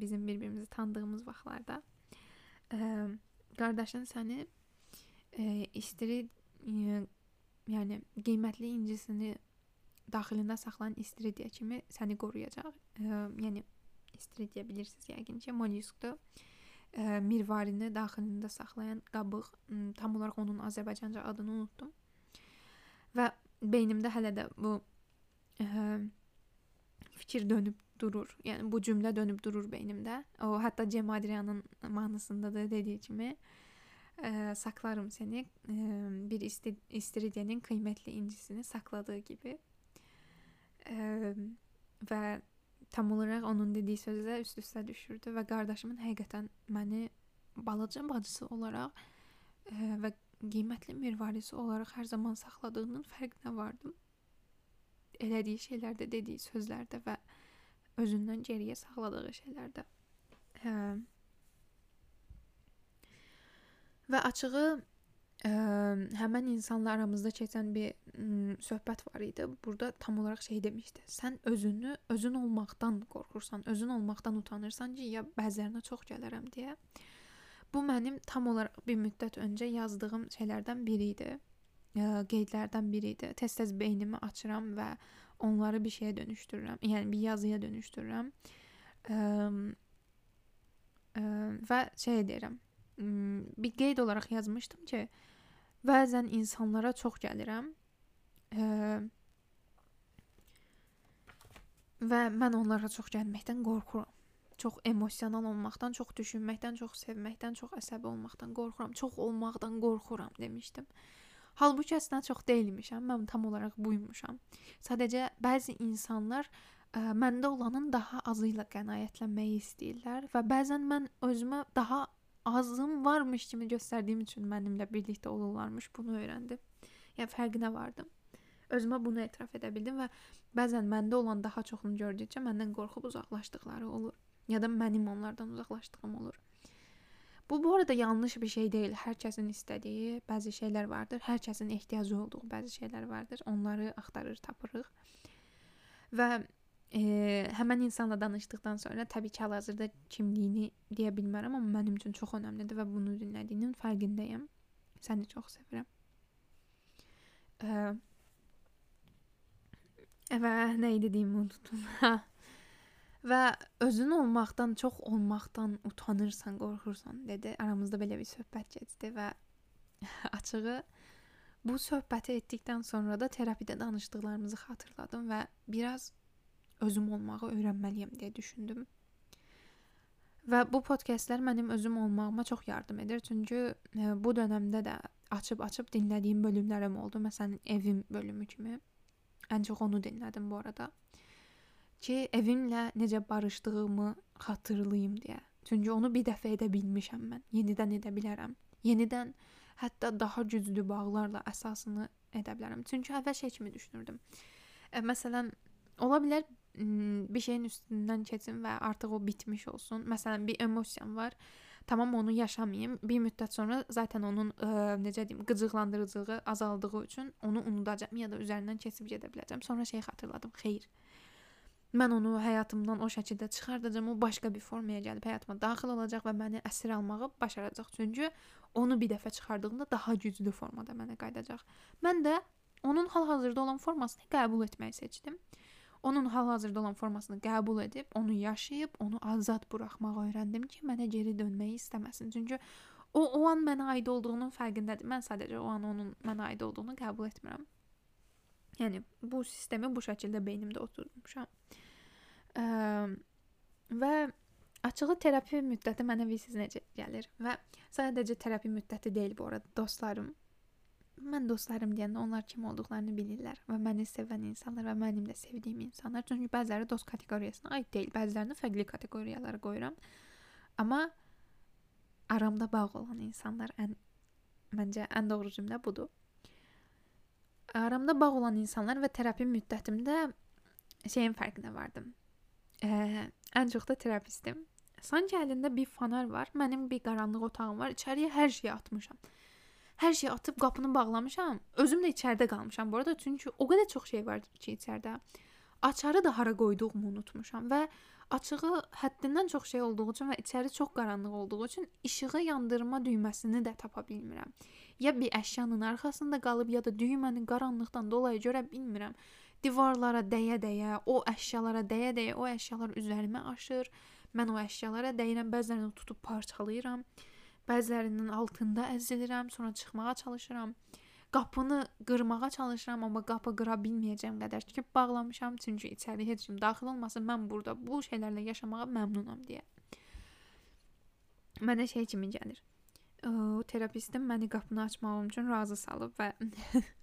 bizim bir-birimizi tanıdığımız vaxtlarda ə, qardaşın səni ə, istiri ə, yəni qiymətli incisini daxilində saxlayan istiridya kimi səni qoruyacaq. Ə, yəni istiridya bilirsiniz yəqin ki, mollyuskdur. Ə, mirvarini daxilində saxlayan qabıq, tam olaraq onun Azərbaycanca adını unutdum. Və beynimdə hələ də bu ə, fikir dönüb durur. Yəni bu cümlə dönüb durur beynimdə. O hətta Cem Adrianın mahnısında da dediyi kimi, ə, ə, saklarım səni ə, bir isti istiridyenin qiymətli incisini sakladığı gibi. Ə, və tam olaraq onun dediyi sözlər üst-üstə düşürdü və qardaşımın həqiqətən məni balaca bacısı olaraq ə, və qiymətli mirvarisi olaraq hər zaman saxladığının fərqinə vardım. Elədiyi şeylərdə, dediyi sözlərdə və özündən geriyə saxladığı şeylərdə. Hə, Və açığı ə, həmin insanla aramızda keçən bir ə, söhbət var idi. Burada tam olaraq şey demişdi. Sən özünü özün olmaqdan qorxursan, özün olmaqdan utanırsan ki, ya bəzilərinə çox gələrəm deyə. Bu mənim tam olaraq bir müddət öncə yazdığım şeylərdən biri idi. Ə, qeydlərdən biri idi. Tez-tez beynimi açıram və onları bir şeyə dönüşdürürəm. Yəni bir yazıya dönüşdürürəm. Ə, ə, və şey deyirəm bir qeyd olaraq yazmışdım ki, bəzən insanlara çox gəlirəm. Ə, və mən onlara çox gəlməkdən qorxuram. Çox emosional olmaqdan, çox düşünməkdən, çox sevməkdən, çox əsəbi olmaqdan qorxuram. Çox olmaqdan qorxuram demişdim. Halbuki əslində çox deyilmişəm. Mən tam olaraq buymuşam. Sadəcə bəzi insanlar ə, məndə olanın daha azı ilə qənaətlənməyi istəyirlər və bəzən mən özümə daha azım varmış kimi göstərdiyim üçün mənimlə birlikdə olurlarmış. Bunu öyrəndim. Yəni fərqinə vardım. Özümə bunu etiraf edə bildim və bəzən məndə olan daha çoxunu gördükcə məndən qorxub uzaqlaşdıqları olur. Ya da mənim onlardan uzaqlaşdığım olur. Bu bu arada yanlış bir şey deyil. Hər kəsin istədiyi bəzi şeylər vardır. Hər kəsin ehtiyacı olduğu bəzi şeylər vardır. Onları axtarır, tapırıq. Və e, həmən insanla danışdıqdan sonra təbii ki, hal-hazırda kimliyini deyə bilmərəm, amma mənim üçün çox əhəmiylidir və bunu dinlədiyinin fərqindəyəm. Səni çox sevirəm. E, və nə idi deyim unutdum. <laughs> Və özün olmaqdan çox olmaqdan utanırsan, qorxursan dedi. Aramızda belə bir söhbət keçdi və <laughs> açığı bu söhbəti etdikdən sonra da terapidə danışdıqlarımızı xatırladım və biraz özüm olmağı öyrənməliyəm deyə düşündüm. Və bu podkastlar mənim özüm olmağıma çox yardım edir. Çünki e, bu dövrdə də açıb-açıb dinlədiyim bölümlərim oldu. Məsələn, evim bölümü kimi. Ən çox onu dinlədim bu arada ki, evimlə necə barışdığımı xatırlayım deyə. Çünki onu bir dəfə edə bilmişəm mən. Yenidən edə bilərəm. Yenidən hətta daha güclü bağlarla əsasını edə bilərəm. Çünki əvvəl şey kimi düşünürdüm. E, məsələn, ola bilər bir şeyin üstündən keçim və artıq o bitmiş olsun. Məsələn, bir emosiyam var. Tamam onu yaşamayım. Bir müddət sonra zaten onun ə, necə deyim, qıcıqlandırıcılığı azaldığı üçün onu unudacağam ya da üzərindən keçib gedə biləcəm. Sonra şey xatırladım. Xeyr. Mən onu həyatımdan o şəkildə çıxardacağam, o başqa bir formaya gəlib həyatıma daxil olacaq və məni əsir almağı bacaracaq. Çünki onu bir dəfə çıxardığımda daha güclü formada mənə qayıdacaq. Mən də onun hal-hazırda olan formasını qəbul etməyi seçdim. Onun hal-hazırda olan formasını qəbul edib, onu yaşayıb, onu azad buraxmağı öyrəndim ki, mənə geri dönməyi istəməsin. Çünki o o an mənə aid olduğunun fərqindədir. Mən sadəcə o an onun mənə aid olduğunu qəbul etmirəm. Yəni bu sistemi bu şəkildə beynimdə oturtmuşam. Və açığı terapi müddəti mənə visiz necə gəlir və sadəcə terapi müddəti deyil bu arada dostlarım. Mən dostlarım deyəndə onlar kim olduqlarını bilirlər və məni sevən insanlar və mənim də sevdiyim insanlar. Çünki bəziləri dost kateqoriyasına aid deyil, bəzilərini fərqli kateqoriyalara qoyuram. Amma aramda bağ olan insanlar ən məncə ən doğru cümlə budur. Aramda bağ olan insanlar və terapi müddətimdə şeyin fərqinə vardım. Ə, ən çox da terapistim. Sanki əlində bir fanar var, mənim bir qaranlıq otağım var, içəriyə hər şeyi atmışam. Hər şeyi atıb qapını bağlamışam. Özüm də içəridə qalmışam bu arada, çünki o qədər çox şey var ki, içəridə. Açarı da hara qoyduğumu unutmuşam və açığı həddindən çox şey olduğu üçün və içəri çox qaranlıq olduğu üçün işığı yandırma düyməsini də tapa bilmirəm. Ya bir əşyanın arxasında qalıb, ya da düyməni qaranlıqdan dolayı görə bilmirəm. Divarlara dəyə-dəyə, o əşyalara dəyə-dəyə o əşyalar üzərimə aşır. Mən o əşyalara dəyirəm, bəzilərini tutub parçalayıram. Bəzilərinin altında əzilirəm, sonra çıxmağa çalışıram. Qapını qırmağa çalışıram, amma qapı qıra bilməyəcəm qədər tikib bağlamışam, çünki içəri heç kim daxil olmasın. Mən burada bu şeylərlə yaşamağa məmnunam deyə. Mənə şey kimi gəlir o terapistim məni qapını açmağım üçün razı salıb və <laughs>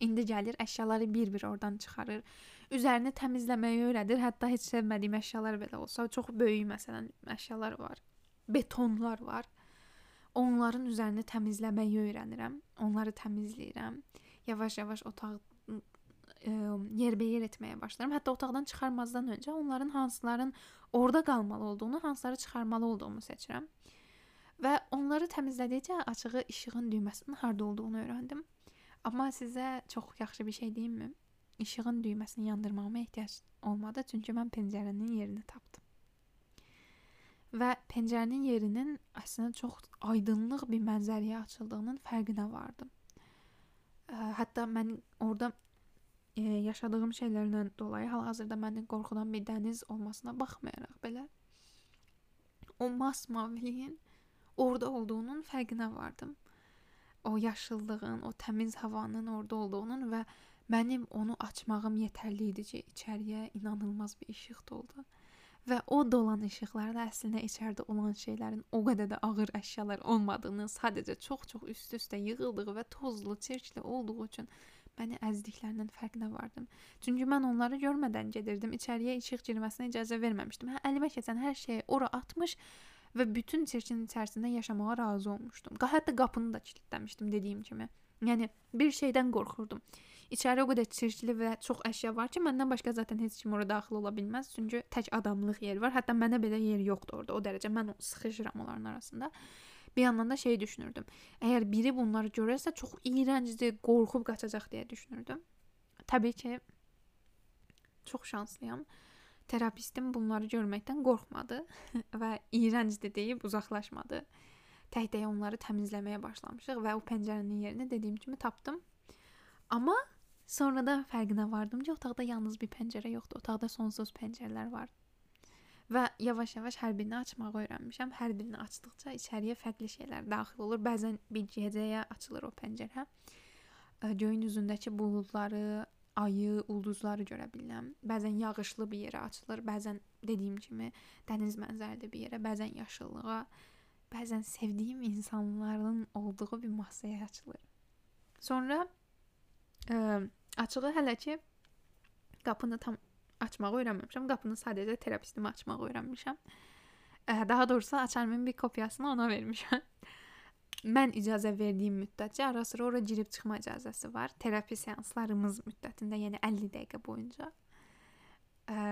indi gəlir əşyaları bir-bir oradan çıxarır. Üzərini təmizləməyi öyrədir. Hətta heç sevmədiyim əşyalar belə olsa, çox böyük məsələn əşyalar var. Betonlar var. Onların üzərini təmizləməyi öyrənirəm. Onları təmizləyirəm. Yavaş-yavaş otaq yerbəyer etməyə başlaram. Hətta otaqdan çıxarmazdan öncə onların hansıların orada qalmalı olduğunu, hansıları çıxarmalı olduğumu seçirəm. Və onları təmizlədikcə açığı işığın düyməsinin harda olduğunu öyrəndim. Amma sizə çox yaxşı bir şey deyimmi? İşığın düyməsini yandırmağıma ehtiyac olmadı, çünki mən pəncərənin yerini tapdım. Və pəncərənin yerinin əslində çox aydınlıq bir mənzərəyə açıldığının fərqinə vardım. Hətta mən orada e, yaşadığım şeylərdən dolayı hal-hazırda məni qorxudan bir dəniz olmasına baxmayaraq belə o masmaviliyin orada olduğunun fərqinə vardım. O yaşıllığın, o təmiz havanın orada olduğunun və mənim onu açmağım yetərli idi ki, içəriyə inanılmaz bir işıq doldu. və o dolan işıqlar da əslində içəridə olan şeylərin o qədər də ağır əşyalar olmadığını, sadəcə çox-çox üst-üstə yığıldığı və tozlu, çirkli olduğu üçün məni əzdiklərinin fərqinə vardım. Çünki mən onları görmədən gedirdim. İçəriyə işıq girməsinə icazə verməmişdim. Hə, əlimə keçən hər şeyi ora atmış və bütün çirkin içərisində yaşamağa razı olmuşdum. Hətta qapını da kilitləmişdim dediyim kimi. Yəni bir şeydən qorxurdum. İçəri o qədər çirkli və çox əşya var ki, məndən başqa zaten heç kim ora daxil ola bilməz. Çünki tək adamlıq yer var. Hətta mənə belə yer yoxdur orada. O dərəcə mən sıxışıram onların arasında. Bir yandan da şey düşünürdüm. Əgər biri bunları görərsə çox iyrəncdir, qorxub qaçacaq deyə düşünürdüm. Təbii ki, çox şanslıyam. Terapistim bunları görməkdən qorxmadı <laughs> və iyrəncdir deyib uzaqlaşmadı. Tək-tək onları təmizləməyə başlamışıq və o pəncərənin yerini dediyim kimi tapdım. Amma sonra da fərqinə vardım ki, otaqda yalnız bir pəncərə yoxdur. Otaqda sonsuz pəncərələr var. Və yavaş-yavaş hər birini açmağı öyrənmişəm. Hər birini açdıqca içəriyə fərqli şeylər daxil olur. Bəzən bir gecəyə açılır o pəncərə. Göyün üzündəki buludları, ayı, ulduzları görə bilirəm. Bəzən yağışlı bir yerə açılır, bəzən dediyim kimi dəniz mənzərəli bir yerə, bəzən yaşıllığa, bəzən sevdiyim insanların olduğu bir masaya açılır. Sonra ə, açığı hələ ki qapını tam açmağı öyrənməmişəm. Qapını sadəcə terapistimə açmağı öyrənmişəm. Ə, daha doğrusu açarımın bir kopyasını ona vermişəm. Mən icazə verdiyim müddətcə ara sıra ora girib çıxma icazəsi var. Terapi seanslarımız müddətində, yəni 50 dəqiqə boyunca. Ə,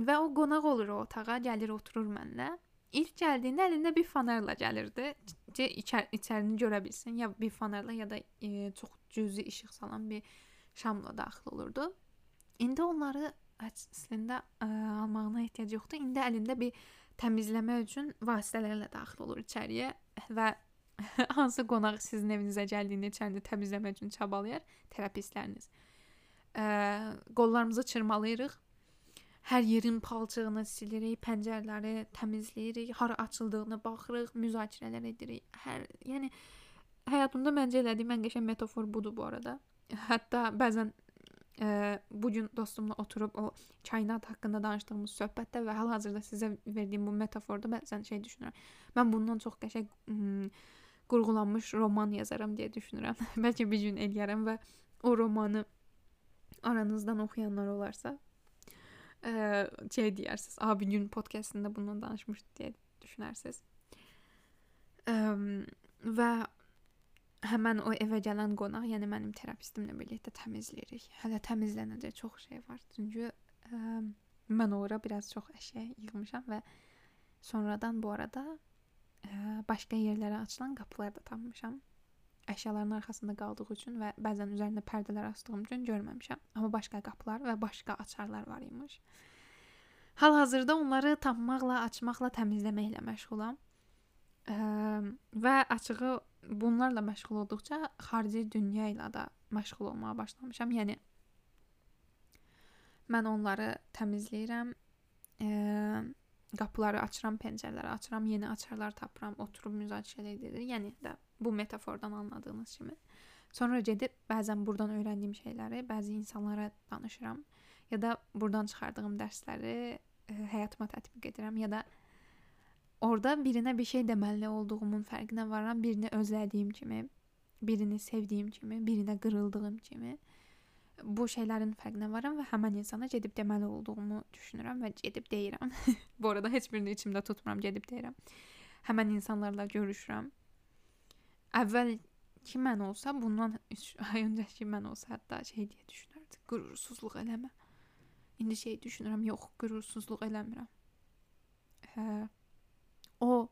və o qonaq olur o otağa, gəlir oturur mənlə. İlk gəldiyində əlində bir fanerla gəlirdi. Ki içər içərini görə bilsin, ya bir fanerla ya da e, çox cüzi işıq salan bir şamla daxil olurdu. İndi onları əslində ə, almağına ehtiyac yoxdur. İndi əlində bir təmizləmə üçün vasitələrlə daxil olur içəriyə və <laughs> hansı qonaq sizin evinizə gəldiyində içərini təmizləmək üçün çabalayar terapistləriniz. Ə, qollarımızı çırmalayırıq Hər yerin palçığını silirik, pəncərələri təmizləyirik, hara açıldığını baxırıq, müzakirələr edirik. Hər, yəni həyatımda məncə elədiyim ən qəşəng metafor budur bu arada. Hətta bəzən ə, bu gün dostumla oturub o kainat haqqında danışdığımız söhbətdə və hal-hazırda sizə verdiyim bu metaforda bəzən şey düşünürəm. Mən bundan çox qəşəng qurğulanmış roman yazaram deyə düşünürəm. <laughs> Bəlkə bir gün eləyərəm və o romanı aranızdan oxuyanlar olarsa e, şey deyirsiniz. Abi gün podcastında bundan danışmışdı deyə düşünərsiniz. E, və həmən o evə gələn qonaq, yəni mənim terapistimlə birlikdə təmizləyirik. Hələ təmizlənəcək çox şey var. Çünki ə, mən ora biraz çox əşya yığmışam və sonradan bu arada ə, başqa yerlərə açılan qapılar da tapmışam əşyaların arxasında qaldığı üçün və bəzən üzərində pərdələr asdığım üçün görməmişəm. Amma başqa qapılar və başqa açarlar var imiş. Hal-hazırda onları tapmaqla, açmaqla, təmizləməklə məşğulam. Ə, və açığı bunlarla məşğul olduqca xarici dünya ilə də məşğul olmağa başlamışam. Yəni mən onları təmizləyirəm. Ə, qapıları açıram, pəncərələri açıram, yeni açarlar tapıram, oturub müzakirə edirik. Yəni də bu metafordan anladığınız kimi. Sonra gedib bəzən burdan öyrəndiyim şeyləri bəzi insanlara danışıram ya da burdan çıxardığım dərsləri ə, e, həyatıma tətbiq edirəm ya da orada birinə bir şey deməli olduğumun fərqinə varam, birini özlədiyim kimi, birini sevdiyim kimi, birinə qırıldığım kimi bu şeylərin fərqinə varam və həmin insana gedib deməli olduğumu düşünürəm və gedib deyirəm. <laughs> bu arada heç birini içimdə tutmuram, gedib deyirəm. Həmin insanlarla görüşürəm Əvvəlki mən olsa, bundan 3 <laughs> ay öncəki mən olsa hətta şey deyə düşünərdim. Qürursuzluq eləmə. İndi şey düşünürəm, yox, qürursuzluq eləmirəm. Hə. O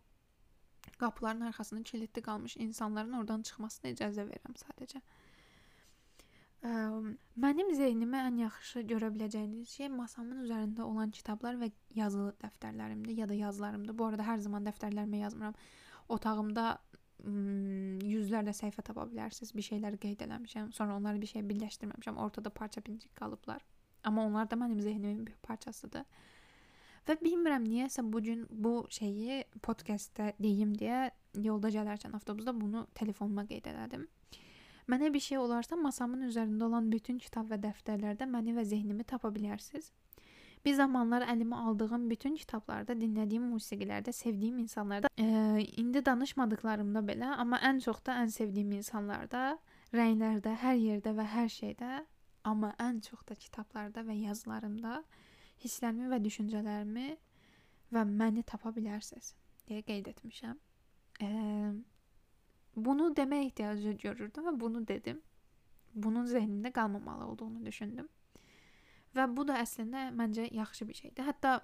qapıların arxasında kilidli qalmış insanların oradan çıxmasına icazə verirəm sadəcə. Ə, mənim zeynimə ən yaxşı görə biləcəyiniz şey masamın üzərində olan kitablar və yazılı dəftərlərimdir ya da yazılarımdır. Bu arada hər zaman dəftərlərimə yazmıram. Otağımda yüzlərlə səhifə tapa bilərsiniz. Bir şeyləri qeyd eləmişəm, sonra onları bir şey birləşdirməmişəm. Ortada parça-pinçik qalıblar. Amma onlar da mənim zehnimin bir parçasıdır. Və bilmirəm niyəsə bu gün bu şeyi podkastda deyim deyə yolda gələrkən avtobusda bunu telefonuma qeyd elədim. Mənə bir şey olarsa masamın üzərində olan bütün kitab və dəftərlərdə məni və zehnimi tapa bilərsiniz. Bir zamanlar əlimə aldığım bütün kitablarda, dinlədiyim musiqilərdə, sevdiyim insanlarda, e, indi danışmadıqlarımda belə, amma ən çox da ən sevdiyim insanlarda, rənglərdə, hər yerdə və hər şeydə, amma ən çox da kitablarda və yazılarımda hisslərimi və düşüncələrimi və məni tapa bilərsiniz deyə qeyd etmişəm. E, bunu demək ehtiyacı görürdüm və bunu dedim. Bunun zehnimdə qalmamalı olduğunu düşündüm. Və bu da əslində məncə yaxşı bir şeydir. Hətta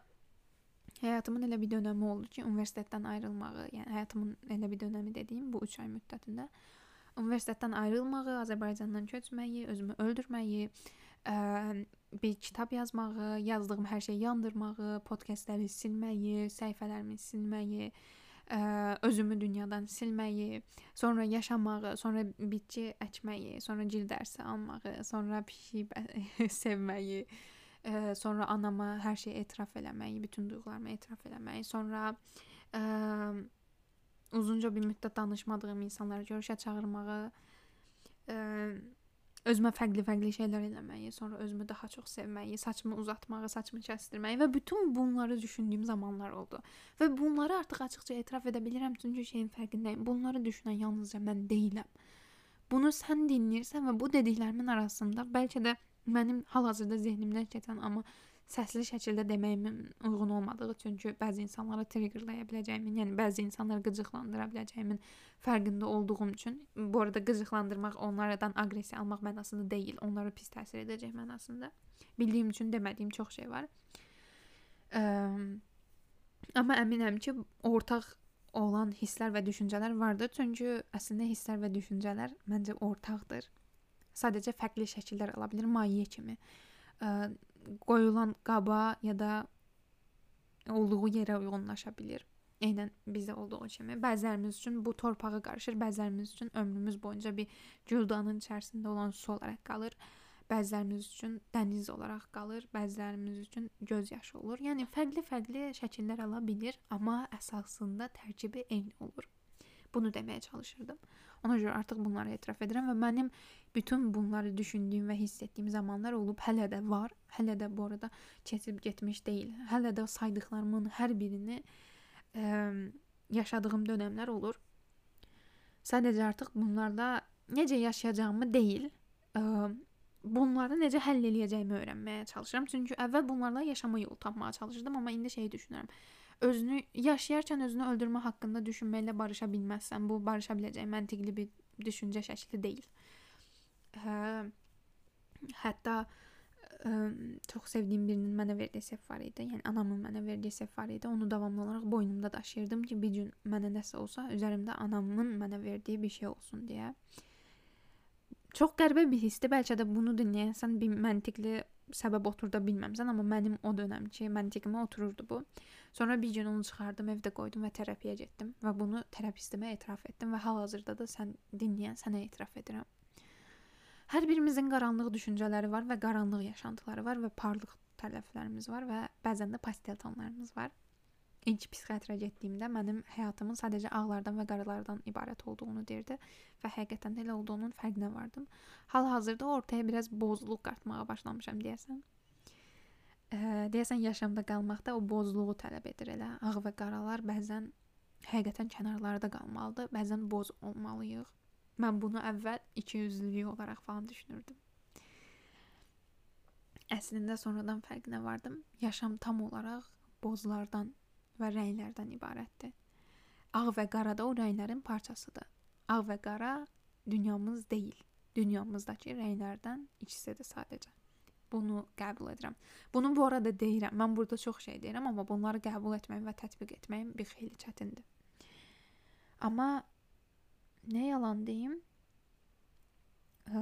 həyatımın elə bir dönəmi oldu ki, universitetdən ayrılmağı, yəni həyatımın elə bir dönəmi dediyim bu 3 ay müddətində universitetdən ayrılmağı, Azərbaycandan köçməyi, özümü öldürməyi, ə, bir kitab yazmağı, yazdığım hər şeyi yandırmağı, podkastları silməyi, səhifələrimi silməyi, ə, özümü dünyadan silməyi, sonra yaşamağı, sonra bitki əkməyi, sonra gil dərsi almağı, sonra pişik <laughs> sevməyi, ə, sonra anama hər şeyi etiraf eləməyi, bütün duyğularımı etiraf eləməyi, sonra ə, uzunca bir müddət danışmadığım insanları görüşə çağırmağı, ə, özümə fərqli-fərqli şeylər eləməyi, sonra özümü daha çox sevməyi, saçımı uzatmağı, saçımı kəsdirməyi və bütün bunları düşündüyüm zamanlar oldu. Və bunları artıq açıqca etiraf edə bilirəm, çünki şeyin fərqindəyəm. Bunları düşünən yalnızca mən deyiləm. Bunu sən dinləyirsən və bu dediklərimin arasında bəlkə də mənim hal-hazırda zehnimdən keçən amma səsli şəkildə deməyimin uyğun olmadığı, çünki bəzi insanları triggerlaya biləcəyimin, yəni bəzi insanları qıcıqlandıra biləcəyimin fərqində olduğum üçün, bu arada qıcıqlandırmaq, onlardan aqressiya almaq mənasında deyil, onlara pis təsir edəcək mənasında. Bildiyim üçün demədiyim çox şey var. Ə, amma əminəm ki, ortaq olan hisslər və düşüncələr vardır. Çünki əslində hisslər və düşüncələr məncə ortaqdır. Sadəcə fərqli şəkillər ala bilər, maye kimi. Ə, qoyulan qaba ya da olduğu yerə uyğunlaşa bilər. Eynən bizdə olduğu kimi bəzilərimiz üçün bu torpağa qarışır, bəzilərimiz üçün ömrümüz boyunca bir güldanın içərisində olan su olaraq qalır. Bəzilərimiz üçün dəniz olaraq qalır, bəzilərimiz üçün göz yaşı olur. Yəni fərqli-fərqli şəkillər ala bilər, amma əsasında tərkibi eyni olur. Bunu deməyə çalışırdım. Ona görə artıq bunları etiraf edirəm və mənim bütün bunları düşündüyüm və hiss etdiyim zamanlar olub, hələ də var. Hələ də bu arada keçib getmiş deyil. Hələ də saydıqlarımın hər birini ə, yaşadığım dönəmlər olur. Sadəcə artıq bunlarla necə yaşayacağımı deyil, ə, bunları necə həll eləyəcəyimi öyrənməyə çalışıram. Çünki əvvəl bunlarla yaşama yolu tapmağa çalışırdım, amma indi şey düşünürəm özünü yaşayarkən özünü öldürmə haqqında düşünməklə barışa bilməzsən. Bu barışa biləcək məntiqli bir düşüncə şəkli deyil. Hə, hətta ə, çox sevdiyim birinin mənə verdiyi səhv var idi. Yəni anamın mənə verdiyi səhv var idi. Onu davamlı olaraq boynumda daşıyırdım ki, bir gün mənə nəsə olsa, üzərimdə anamın mənə verdiyi bir şey olsun deyə. Çox qəribə bir hissdir. Bəlkə də bunu dinləyəsən bir məntiqli səbəb oturda bilməmsən, amma mənim o dönəmki məntiqimə otururdu bu. Sonra bir gün onu çıxardım, evdə qoydum və terapiyə getdim və bunu terapistimə etiraf etdim və hal-hazırda da sən dinləyən sənə etiraf edirəm. Hər birimizin qaranlıq düşüncələri var və qaranlıq yaşantıları var və parlaq tərəflərimiz var və bəzən də pastel tonlarımız var. İlk psixiatrə getdiyimdə mənim həyatımın sadəcə ağlardan və qaralardan ibarət olduğunu deyirdi və həqiqətən də elə olduğunun fərqinə vardım. Hal-hazırda ortaya biraz bozluq qartmağa başlamışam deyəsən. Ə, deyəsən yaşamda qalmaqda o bozluğu tələb edir elə. Ağ və qaralar bəzən həqiqətən kənarlarda qalmalıdır, bəzən boz olmalıyıq. Mən bunu əvvəl ikiyüzlülük olaraq falan düşünürdüm. Əslində sonradan fərqinə vardım. Yaşam tam olaraq bozlardan və rənglərdən ibarətdir. Ağ və qara da o rənglərin parçasıdır. Ağ və qara dünyamız deyil. Dünyamızdakı rənglərdən ikisidir sadəcə. Bunu qəbul edirəm. Bunu bu arada deyirəm. Mən burada çox şey deyirəm, amma bunları qəbul etməyim və tətbiq etməyim bir xeyli çətindir. Amma nə yalan deyim? Ə,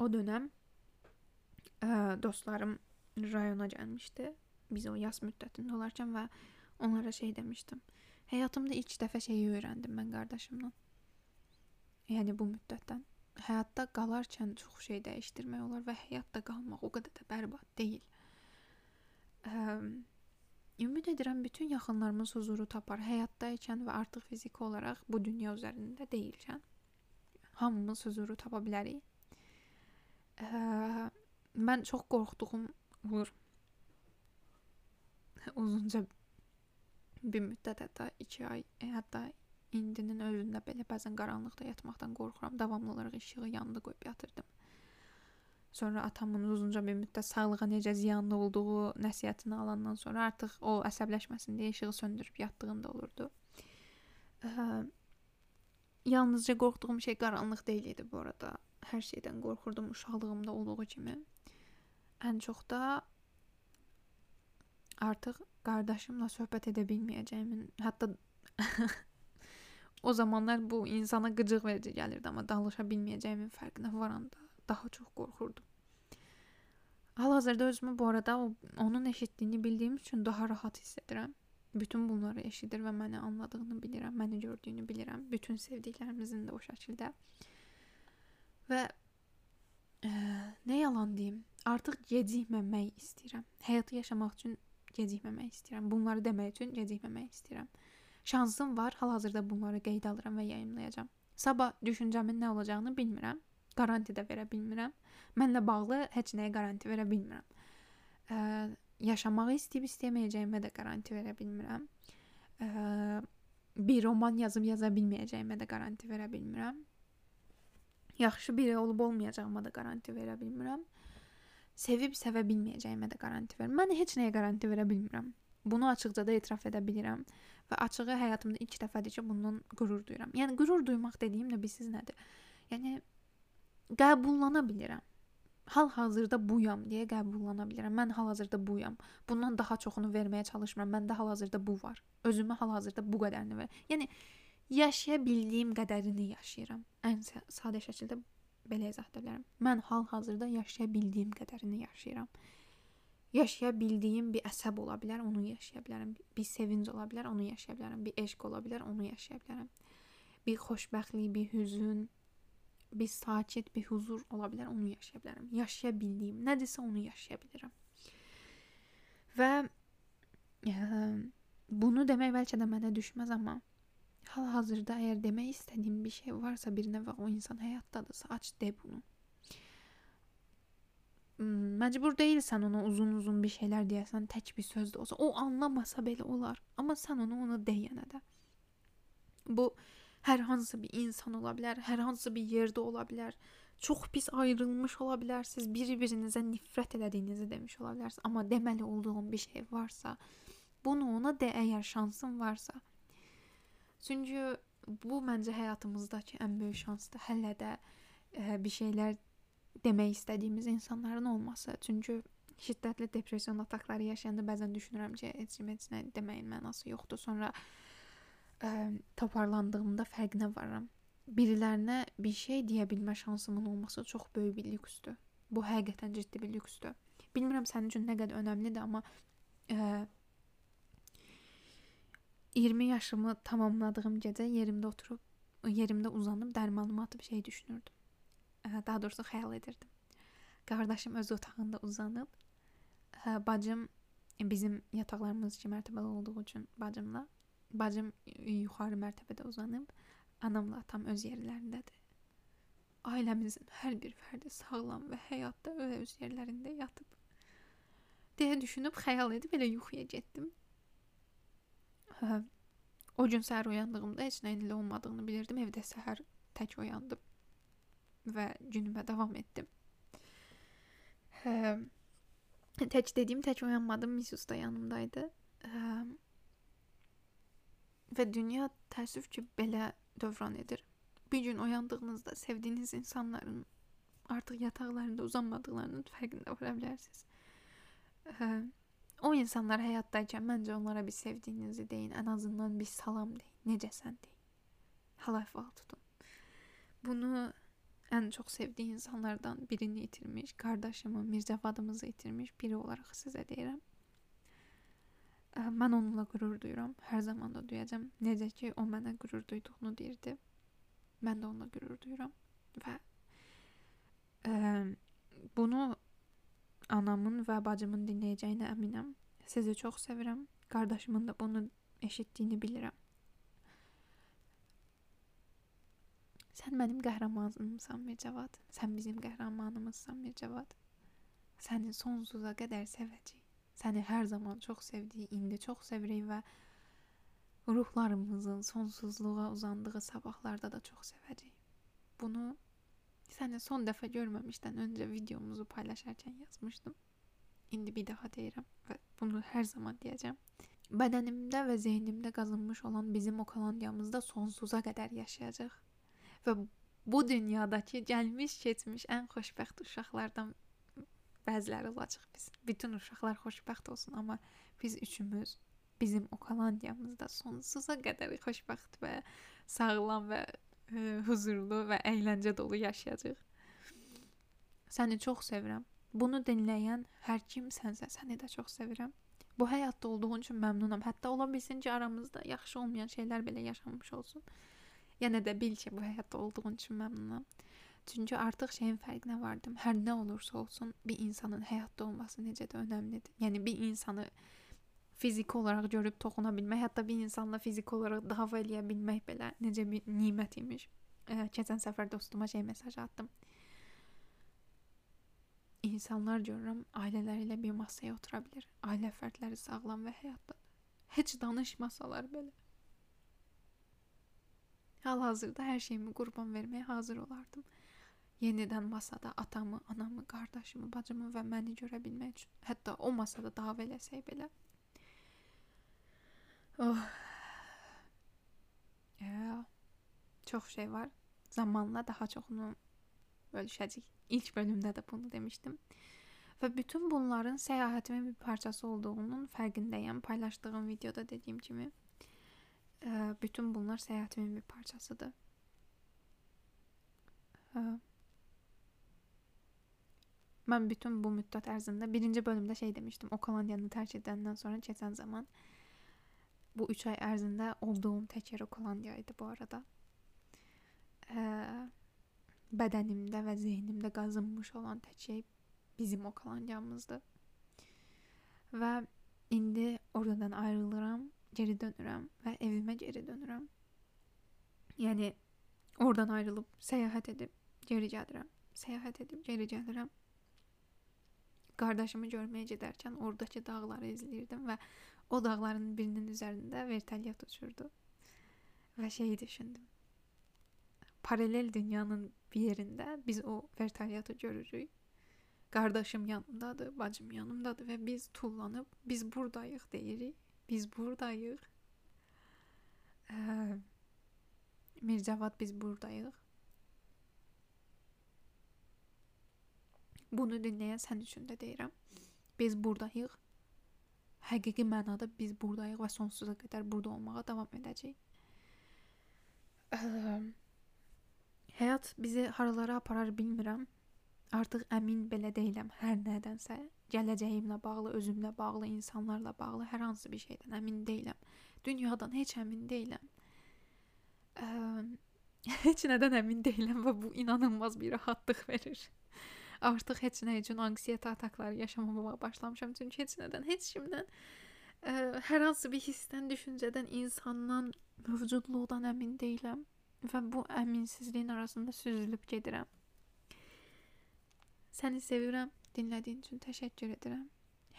o dönəm ə, dostlarım rayona gəlmişdi biz o yaz müddətində olarkən və onlara şey demişdim. Həyatımda ilk dəfə şeyi öyrəndim mən qardaşımla. Yəni bu müddətdən. Həyatda qalarkən çox şey dəyişdirmək olar və həyatda qalmaq o qədər də bərbad deyil. Ə, ümid edirəm bütün yaxınlarımız huzuru tapar həyatda ikən və artıq fiziki olaraq bu dünya üzərində deyilkən. Hamımız huzuru tapa bilərik. Ə, mən çox qorxduğum olur. Uzunca bir müddət hətta 2 ay, e, hətta indinin özündə belə bəzən qaranlıqda yatmaqdan qorxuram. Davamlı olaraq işığı yanında qoyub yatırdım. Sonra atamın uzunca bir müddət sağlığa necə ziyanlı olduğu nəsihətini alandan sonra artıq o əsəbləşməsin deyə işığı söndürüb yatdığım da olurdu. Ə, yalnızca qorxduğum şey qaranlıq deyil idi bu arada. Hər şeydən qorxurdum uşaqlığımda olduğu kimi. Ən çox da artıq qardaşımla söhbət edə bilməyəcəyimin, hətta <laughs> o zamanlar bu insana qıcıq verici gəlirdi, amma danışa bilməyəcəyimin fərqinə varanda daha çox qorxurdum. Hal-hazırda özümü bu arada onun eşitdiyini bildiyim üçün daha rahat hiss edirəm. Bütün bunları eşidir və məni anladığını bilirəm, məni gördüyünü bilirəm. Bütün sevdiklərimizin də o şəkildə. Və ə, nə yalan deyim, artıq gecikməmək istəyirəm. Həyatı yaşamaq üçün gecikməmək istəyirəm. Bunları demək üçün gecikməmək istəyirəm. Şansım var, hal-hazırda bunları qeydə alıram və yayımlayacağam. Sabah düşüncəmin nə olacağını bilmirəm. Garanti də verə bilmirəm. Mənlə bağlı heç nəyə garanti verə bilmirəm. Ə, yaşamağı istəyib istəməyəcəyimə də garanti verə bilmirəm. Ə, bir roman yazıb yaza bilməyəcəyimə də garanti verə bilmirəm. Yaxşı biri olub olmayacağıma da garanti verə bilmirəm. Sevib sevə bilməyəcəyimə də garanti verirəm. Mən heç nəyə garanti verə bilmirəm. Bunu açıqca da etiraf edə bilirəm və açığı həyatımda ilk dəfədir ki, bundan qürur duyuram. Yəni qürur duymaq dediyim də bilirsiz nədir? Yəni qəbullana bilirəm. Hal-hazırda buyam deyə qəbullana bilirəm. Mən hal-hazırda buyam. Bundan daha çoxunu verməyə çalışmıram. Məndə hal-hazırda bu var. Özümə hal-hazırda bu qədərini ver. Yəni yaşaya bildiyim qədərini yaşayıram. Ən sadə şəkildə belə izah edə bilərəm. Mən hal-hazırda yaşaya bildiyim qədərini yaşayıram. Yaşaya bildiyim bir əsəb ola bilər, onu yaşaya bilərəm. Bir sevinc ola bilər, onu yaşaya bilərəm. Bir eşq ola bilər, onu yaşaya bilərəm. Bir xoşbəxtlik, bir hüzün, bir sakit, bir huzur ola bilər, onu yaşaya bilərəm. Yaşaya bildiyim nədirsə onu yaşaya bilirəm. Və ə, bunu demək bəlkə də mənə düşməz, amma hal-hazırda əgər demək istədiyim bir şey varsa birinə və o insan həyatdadırsa, aç de bunu. Məcbur deyilsən ona uzun-uzun bir şeylər deyəsən, tək bir söz də olsa, o anlamasa belə olar, amma sən onu ona deyənə də. Bu Hər hansı bir insan ola bilər, hər hansı bir yerdə ola bilər. Çox pis ayrılmış ola bilərsiniz, bir-birinizə nifrət elədiyinizi demiş ola bilərsiniz, amma deməli olduğun bir şey varsa, bunu ona de əgər şansın varsa. Çünki bu məncə həyatımızdakı ən böyük şansdır. Hələ də ə, bir şeylər demək istədiyimiz insanların olması. Çünki şiddətli depression atakları yaşayanda bəzən düşünürəm ki, heç kim heç nə deməyin mənası yoxdur. Sonra ə, toparlandığımda fərqinə varıram. Birilərinə bir şey deyə bilmə şansımın olması çox böyük bir lüksdür. Bu həqiqətən ciddi bir lüksdür. Bilmirəm sənin üçün nə qədər önəmlidir, amma ə, 20 yaşımı tamamladığım gecə yerimdə oturub, yerimdə uzanıb dərmanımı atıb şey düşünürdüm. Daha doğrusu xəyal edirdim. Qardaşım öz otağında uzanıb, bacım bizim yataqlarımız iki mərtəbəli olduğu üçün bacımla Bacım yuxarı mərtəbədə uzanıb, anamla atam öz yerlərindədir. Ailəmizin hər bir fərdi sağlam və həyatda öz yerlərində yatıb. deyə düşünüb xəyal edib elə yuxuya getdim. Hə, o gün səhər oyandığımda heç nəyin elə olmadığını bilirdim. Evdə səhər tək oyandım və günümə davam etdim. Hə, tək dediyim tək oyanmadım. Misus da yanımdaydı. Hə, Və dünya təəssüf ki, belə dövran edir. Bir gün oyandığınızda sevdiyiniz insanların artıq yataqlarında uzanmadıqlarının fərqində vara bilərsiniz. Hə, o insanlar həyatdaykən məncə onlara bir sevdiyinizi deyin, ən azından bir salam deyin, necəsən deyin. Hal əhval tutun. Bunu ən çox sevdiyi insanlardan birini itirmiş, qardaşımı, Mirzəvadımızı itirmiş biri olaraq sizə deyirəm. Mən onunla qürur duyuram. Hər zaman da duyacam. Necə ki o mənə qürur duyduğunu deyirdi. Mən də onunla qürur duyuram və ə, bunu anamın və bacımın dinləyəcəyinə əminəm. Sizi çox sevirəm. Qardaşımın da bunu eşitdiyini bilirəm. Sən mənim qəhrəmanımsan Mircavad. Sən bizim qəhrəmanımızsan Mircavad. səni sonsuza qədər sevəcək. Səni hər zaman çox sevdiyi, indi çox sevirik və ruhlarımızın sonsuzluğa uzandığı sabahlarda da çox sevəcək. Bunu səni son dəfə görməmişdən öncə videomuzu paylaşarkən yazmışdım. İndi bir daha deyirəm və bunu hər zaman deyəcəm. Bədənimdə və zehnimdə qazınmış olan bizim Okalandiyamızda sonsuza qədər yaşayacaq. Və bu dünyadakı gəlmiş keçmiş ən xoşbəxt uşaqlardan bəziləri olacaq biz. Bütün uşaqlar xoşbəxt olsun, amma biz üçümüz bizim Okalandiyamızda sonsuza qədər xoşbəxt və sağlam və ə, huzurlu və əyləncə dolu yaşayacağıq. Səni çox sevirəm. Bunu dinləyən hər kimsənsə səni də çox sevirəm. Bu həyatda olduğun üçün məmnunam. Hətta ola bilsin ki, aramızda yaxşı olmayan şeylər belə yaşanmış olsun. Yenə də bil ki, bu həyatda olduğun üçün məmnunam. Çünki artıq şeyin fərqinə vardım. Hər nə olursa olsun, bir insanın həyatda olması necə də önəmlidir. Yəni bir insanı fiziki olaraq görüb toxuna bilmək, hətta bir insanla fiziki olaraq dava eləyə bilmək belə necə bir nimət imiş. Keçən səfər dostuma şey mesaj atdım insanlar görürəm ailələri ilə bir masaya otura bilər. Ailə fərdləri sağlam və həyatdadır. Heç danışmasalar belə. Hal-hazırda hər şeyimi qurban verməyə hazır olardım. Yenidən masada atamı, anamı, qardaşımı, bacımı və məni görə bilmək üçün. Hətta o masada dava eləsək belə. Oh. Ya, çox şey var. Zamanla daha çoxunu bölüşəcəyik. İlk bölümdə də bunu demişdim. Və bütün bunların səyahətimin bir parçası olduğunun fərqindəyəm. Paylaşdığım videoda dediyim kimi, ə, bütün bunlar səyahətimin bir parçasıdır. Ə, mən bütün bu müddət ərzində birinci bölümdə şey demişdim. Okalandiyanı tərk edəndən sonra keçən zaman bu 3 ay ərzində olduğum tək yer Okalandiya idi bu arada. Ə, bədənimdə və zehnimdə qazınmış olan tək şey bizim Okalandiyamızdır. Və indi oradan ayrılıram, geri dönürəm və evimə geri dönürəm. Yəni oradan ayrılıb səyahət edib geri gəlirəm. Səyahət edib geri gəlirəm. Qardaşımı görməyə gedərkən oradakı dağları izləyirdim və o dağların birinin üzərində vertolyot uçurdu. Və şeyi düşündüm. Paralel dünyanın bir yerində biz o vertolyatı görürük. Qardaşım yanımdadır, bacım yanımdadır və biz tullanıb biz burdayıq deyirik. Biz burdayıq. Ə, Mircavad biz burdayıq. Bunu dinləyən sən üçün də deyirəm. Biz burdayıq. Həqiqi mənada biz burdayıq və sonsuza qədər burada olmağa davam edəcəyik. Ə, Həyat bizi haralara aparar bilmirəm. Artıq əmin belə deyiləm hər nədənsə. Gələcəyimlə bağlı, özümlə bağlı, insanlarla bağlı hər hansı bir şeydən əmin deyiləm. Dünyadan heç əmin deyiləm. Ə, <laughs> heç nədən əmin deyiləm və bu inanılmaz bir rahatlıq verir. Artıq heç nə üçün anksiyeta atakları yaşamamağa başlamışam. Çünki heç nədən, heç kimdən ə, hər hansı bir hissdən, düşüncədən, insandan, mövcudluqdan əmin deyiləm və bu əminsizliyin arasında süzülüb gedirəm. Səni sevirəm, dinlədiyin üçün təşəkkür edirəm.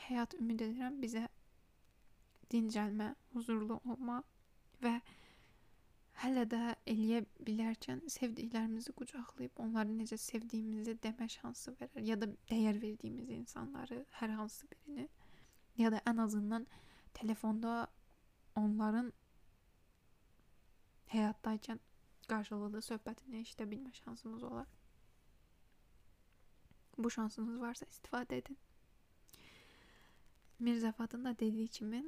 Həyat ümid edirəm bizə dincəlmə, huzurlu olma və hələ də eləyə bilərkən sevdiklərimizi qucaqlayıb onları necə sevdiyimizi demə şansı verər ya da dəyər verdiyimiz insanları, hər hansı birini ya da ən azından telefonda onların həyatdaykən qarşılıqlı söhbətini eşidə bilmə şansımız olar. Bu şansınız varsa istifadə edin. Mirzəfadın da dediyi kimi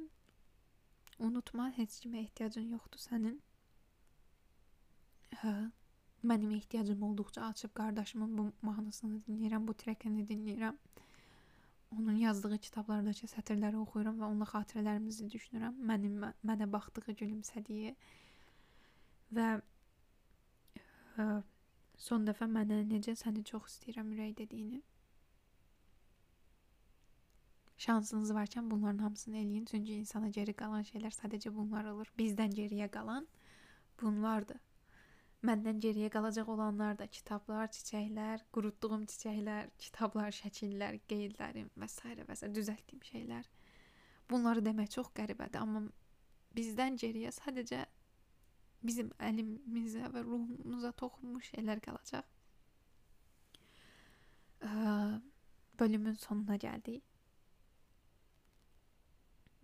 unutma, heç kimə ehtiyacın yoxdur sənin. Hə, mənim ehtiyacım olduqca açıb qardaşımın bu mahnısını dinləyirəm, bu trekini dinləyirəm. Onun yazdığı kitablardakı sətirləri oxuyuram və onunla xatirələrimizi düşünürəm. Mənim mənə baxdığı, gülümsədiyi və son dəfə mənə necə səni çox istəyirəm ürək dediyini. Şansınız varkən bunların hamısını eləyin, çünki insana geri qalan şeylər sadəcə bunlar olur. Bizdən geriyə qalan bunlardır. Məndən geriyə qalacaq olanlar da kitablar, çiçəklər, qurutduğum çiçəklər, kitablar, şəkillər, qeydlərim və s. və s. düzəltdiyim şeylər. Bunları demək çox qəribədir, amma bizdən geriyə sadəcə bizim əlimizə və ruhumuza toxunmuş şeylər qalacaq. Bölümün sonuna gəldik.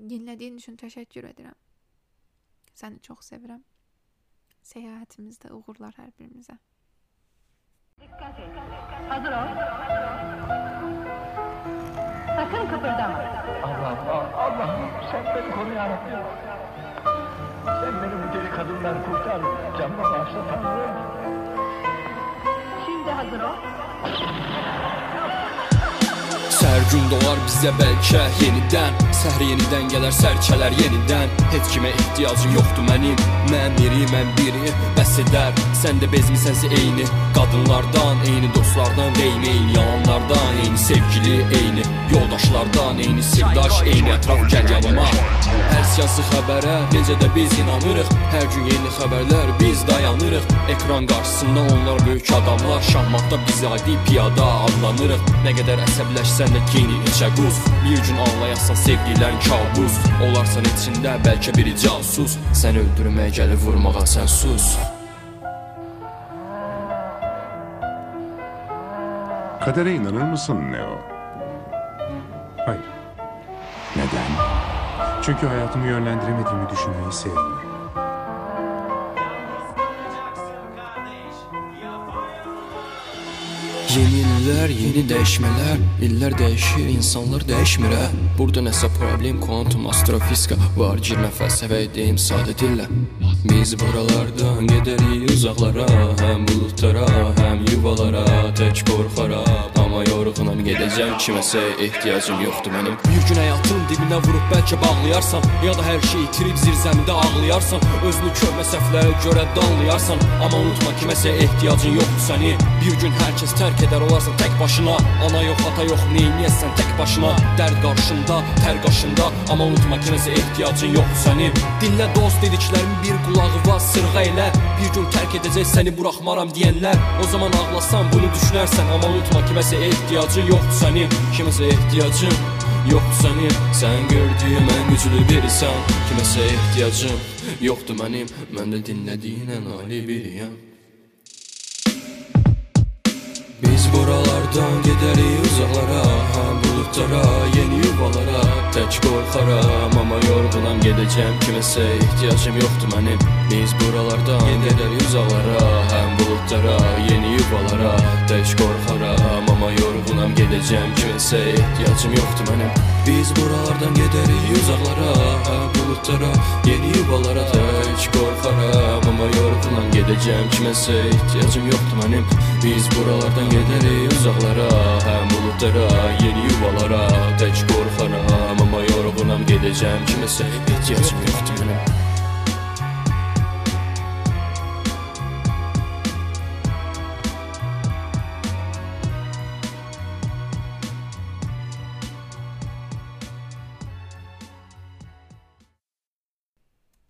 Dinlədiyin üçün təşəkkür edirəm. Səni çox sevirəm. Seyahatimizdə uğurlar. Dikkat et. Hazır ol. Sakın kıpırdama. Allah'ım, Allah'ım sen beni koru yarabbim. Sen beni bu deli kadından kurtar. Canıma bağışla Tanrım. Şimdi hazır ol. Səhər gün doğar bizə bəlkə yenidən. Səhər yenidən gələr sərçələr yenidən. Heç kimə ehtiyacım yoxdur mənim. Mən biri, mən biri bəs edər. Sən də bezmisənsə eyni. Qadınlardan Eyni dostlardan, eyni eyni yalanlardan Eyni sevgili, eyni yoldaşlardan Eyni sirdaş, eyni ətraf gəl yanıma Hər siyasi xəbərə necə də biz inanırıq. Hər gün yeni xəbərlər biz dayanırıq. Ekran qarşısında onlar böyük adamlar. Şahmatda biz adi piyada adlanırıq. Nə qədər əsəbləşsən də yeni içə quz Bir gün anlayasan sevgilərin kabus Olarsan içində bəlkə biri casus Sən öldürməyə gəlir vurmağa sən sus Kadere inanır mısın Neo? Hayır. Neden? Çünkü hayatımı yönlendiremediğimi düşünmeyi sevmiyorum. Yeni illər, yeni dəyişmələr İllər dəyişir, insanlar dəyişmir hə? Burada nəsə problem, kuantum astrofizika Var girmə fəlsəfə edeyim sadə dillə. Biz buralardan gedərik uzaqlara Həm buludlara, həm yuvalara Tək qorxaram, amma yorğunam gedəcəm Kiməsə ehtiyacım yoxdur mənim. Bir gün həyatın dibinə vurub bəlkə bağlayarsan Ya da hər şey itirib zirzəmdə ağlayarsan Özünü körmə səhvlərə görə danlayarsan Amma unutma kiməsə ehtiyacın yoxdur səni Bir gün hər kəs tərk edər olarsan tək başına. Ana yox, ata yox, neyniyəsən tək başına. Dərd qarşında, tər qaşında. Amma unutma kiməsə ehtiyacın yoxdur sənin. Dinlə dost dediklərimin bir qulağı var sırğa elə. Bir gün tərk edəcək səni buraxmaram deyənlər. O zaman ağlasan bunu düşünərsən. Amma unutma kiməsə ehtiyacın yoxdur sənin Kiməsə ehtiyacın yoxdur sənin Sən gördüyüm ən güclü birisən Kiməsə ehtiyacım yoxdur mənim Mən də dinlədiyin ən ali biriyəm buralardan gedərik uzaqlara buludlara, yeni yuvalara. Tək qorxaram, amma yorğunam gedəcəm Kiməsə ehtiyacım yoxdur mənim Biz buralardan gedərik uzaqlara Həm buludlara, yeni yuvalara. Tək qorxaram, amma yorğunam gedəcəm Kiməsə ehtiyacım yoxdur mənim Biz buralardan gedərik uzaqlara Həm buludlara, yeni yuvalara Tək qorxaram, amma yorğunam gedəcəm Kiməsə ehtiyacım yoxdur mənim Biz buralardan gedərik uzaqlara Həm buludlara, yeni yuvalara Tək qorxaram, amma yorğunam gedəcəm Kiməsə ehtiyacım yoxdur mənim